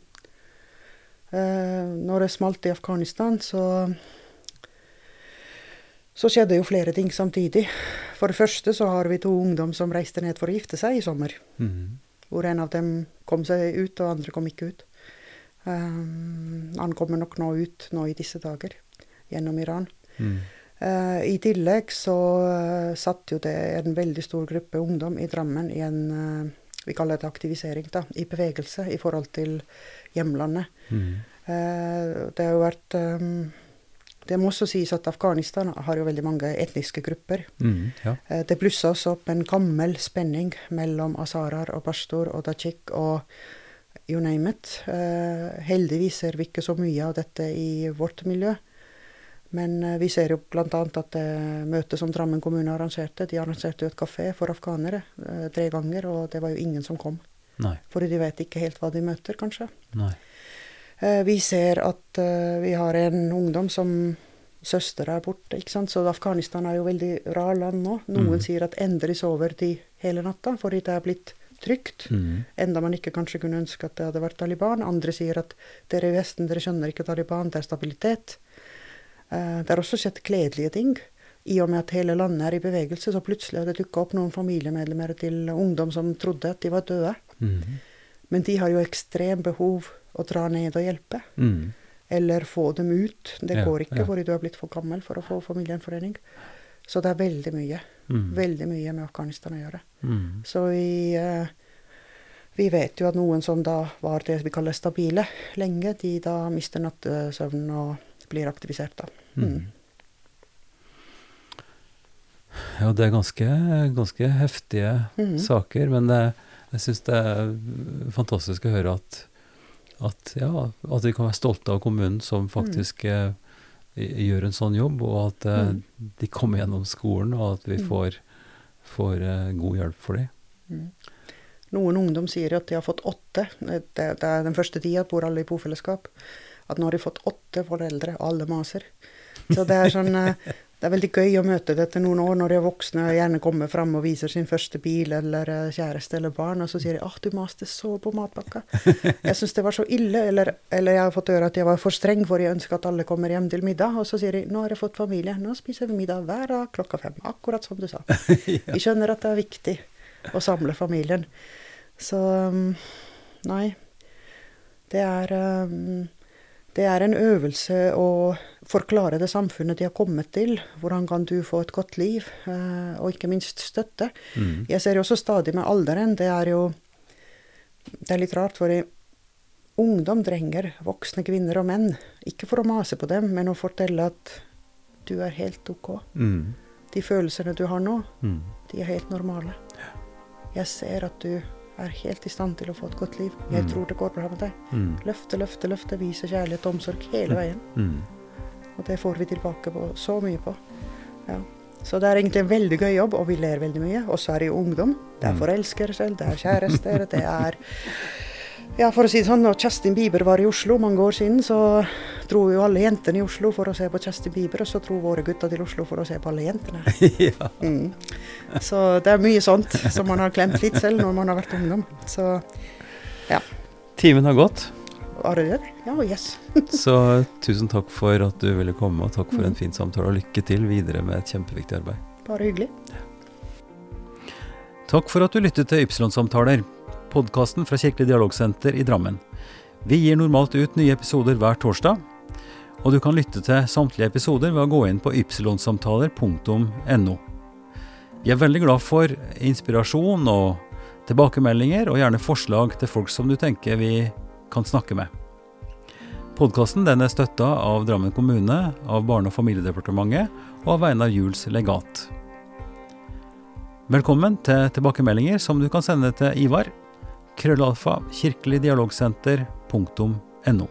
Eh, når det smalt i Afghanistan, så så skjedde jo flere ting samtidig. For det første så har vi to ungdom som reiste ned for å gifte seg i sommer. Mm. Hvor en av dem kom seg ut, og andre kom ikke ut. Um, han kommer nok nå ut nå i disse dager, gjennom Iran. Mm. Uh, I tillegg så uh, satt jo det en veldig stor gruppe ungdom i Drammen i en uh, vi kaller det aktivisering, da, i bevegelse i forhold til hjemlandet. Mm. det har jo vært det må også sies at Afghanistan har jo veldig mange etniske grupper. Mm, ja. Det blussa også opp en gammel spenning mellom asarar og pashtur og dajik og you name it. heldigvis ser vi ikke så mye av dette i vårt miljø. Men vi ser jo bl.a. at det møtet som Drammen kommune arrangerte, de arrangerte jo et kafé for afghanere tre ganger, og det var jo ingen som kom. Nei. Fordi de vet ikke helt hva de møter, kanskje. Nei. Vi ser at vi har en ungdom som søster er borte, ikke sant. Så Afghanistan er jo veldig rar land nå. Noen Mm. sier at endelig sover de hele natta fordi det er blitt trygt. Mm. Enda man ikke kanskje kunne ønske at det hadde vært Taliban. Andre sier at dere i Vesten, dere skjønner ikke Taliban, det er stabilitet. Eh, det har også skjedd kledelige ting. I og med at hele landet er i bevegelse, så plutselig har det dukka opp noen familiemedlemmer til ungdom som trodde at de var døde. Mm. Men de har jo ekstremt behov å dra ned og hjelpe. Mm. Eller få dem ut. Det Ja, går ikke ja. fordi du har blitt for gammel for å få familiegjenforening. Så det er veldig mye. Mm. Veldig mye med Afghanistan å gjøre. Mm. Så vi, eh, vi vet jo at noen som da var det vi kaller stabile lenge, de da mister nattesøvnen og blir aktivisert, da. Mm. Ja, det er ganske, ganske heftige mm. saker, men det, jeg syns det er fantastisk å høre at, at, ja, at vi kan være stolte av kommunen som faktisk mm. gjør en sånn jobb, og at eh, Mm. de kommer gjennom skolen, og at vi Mm. får, får eh, god hjelp for dem. Mm. Noen ungdom sier at de har fått åtte. Det, det er den første tida bor alle i bofellesskap. At nå har de fått åtte foreldre, og alle maser. Så det er sånn eh, Det er veldig gøy å møte det etter noen år, når de er voksne og gjerne kommer fram og viser sin første bil eller eh, kjæreste eller barn, og så sier de 'Å, du maste så på matpakka'. Jeg syns det var så ille, eller, eller jeg har fått høre at jeg var for streng, for jeg ønsker at alle kommer hjem til middag. Og så sier de 'Nå har jeg fått familie, nå spiser vi middag hver dag klokka fem'. Akkurat som du sa. (laughs) Vi skjønner at det er viktig å samle familien. Så um, nei. Det er um, Det er en øvelse å forklare det samfunnet de har kommet til. Hvordan kan du få et godt liv, eh, og ikke minst støtte. Mm. Jeg ser jo også stadig med alderen, det er jo Det er litt rart, for ungdom trenger voksne kvinner og menn. Ikke for å mase på dem, men å fortelle at du er helt ok. Mm. De følelsene du har nå, Mm. de er helt normale. Jeg ser at du er helt i stand til å få et godt liv. Jeg Mm. tror det går bra med deg. Mm. Løfte, løfte, løfte, vise kjærlighet og omsorg hele veien. Mm. Og det får vi tilbake på så mye på. Ja. Så det er egentlig en veldig gøy jobb, og vi ler veldig mye. Og så er det jo ungdom. Det er forelskere selv, det er kjærester, det er (laughs) Ja, for å si det sånn, når Justin Bieber var i Oslo mange år siden, så dro jo alle jentene i Oslo for å se på Justin Bieber, og så dro våre gutter til Oslo for å se på alle jentene. (laughs) ja. Mm. Så det er mye sånt som man har klemt litt selv når man har vært ungdom. Så Timen har gått, var det det? Ja, yes. (laughs) så tusen takk for at du ville komme, og takk for en Mm. fin samtale, og lykke til videre med et kjempeviktig arbeid. Bare hyggelig. Takk for at du lyttet til Ypsilon-samtaler, podkasten fra Kirkelig dialogsenter i Drammen. Vi gir normalt ut nye episoder hver torsdag, og du kan lytte til samtlige episoder ved å gå inn på ypsilonsamtaler.no. Vi er veldig glad for inspirasjon og tilbakemeldinger, og gjerne forslag til folk som du tenker vi kan snakke med. Podkasten er støtta av Drammen kommune, av Barne- og familiedepartementet og av Einar Juels legat. Velkommen til tilbakemeldinger som du kan sende til Ivar. Krøllalfa kirkeligdialogsenter.no.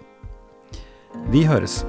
Vi høres.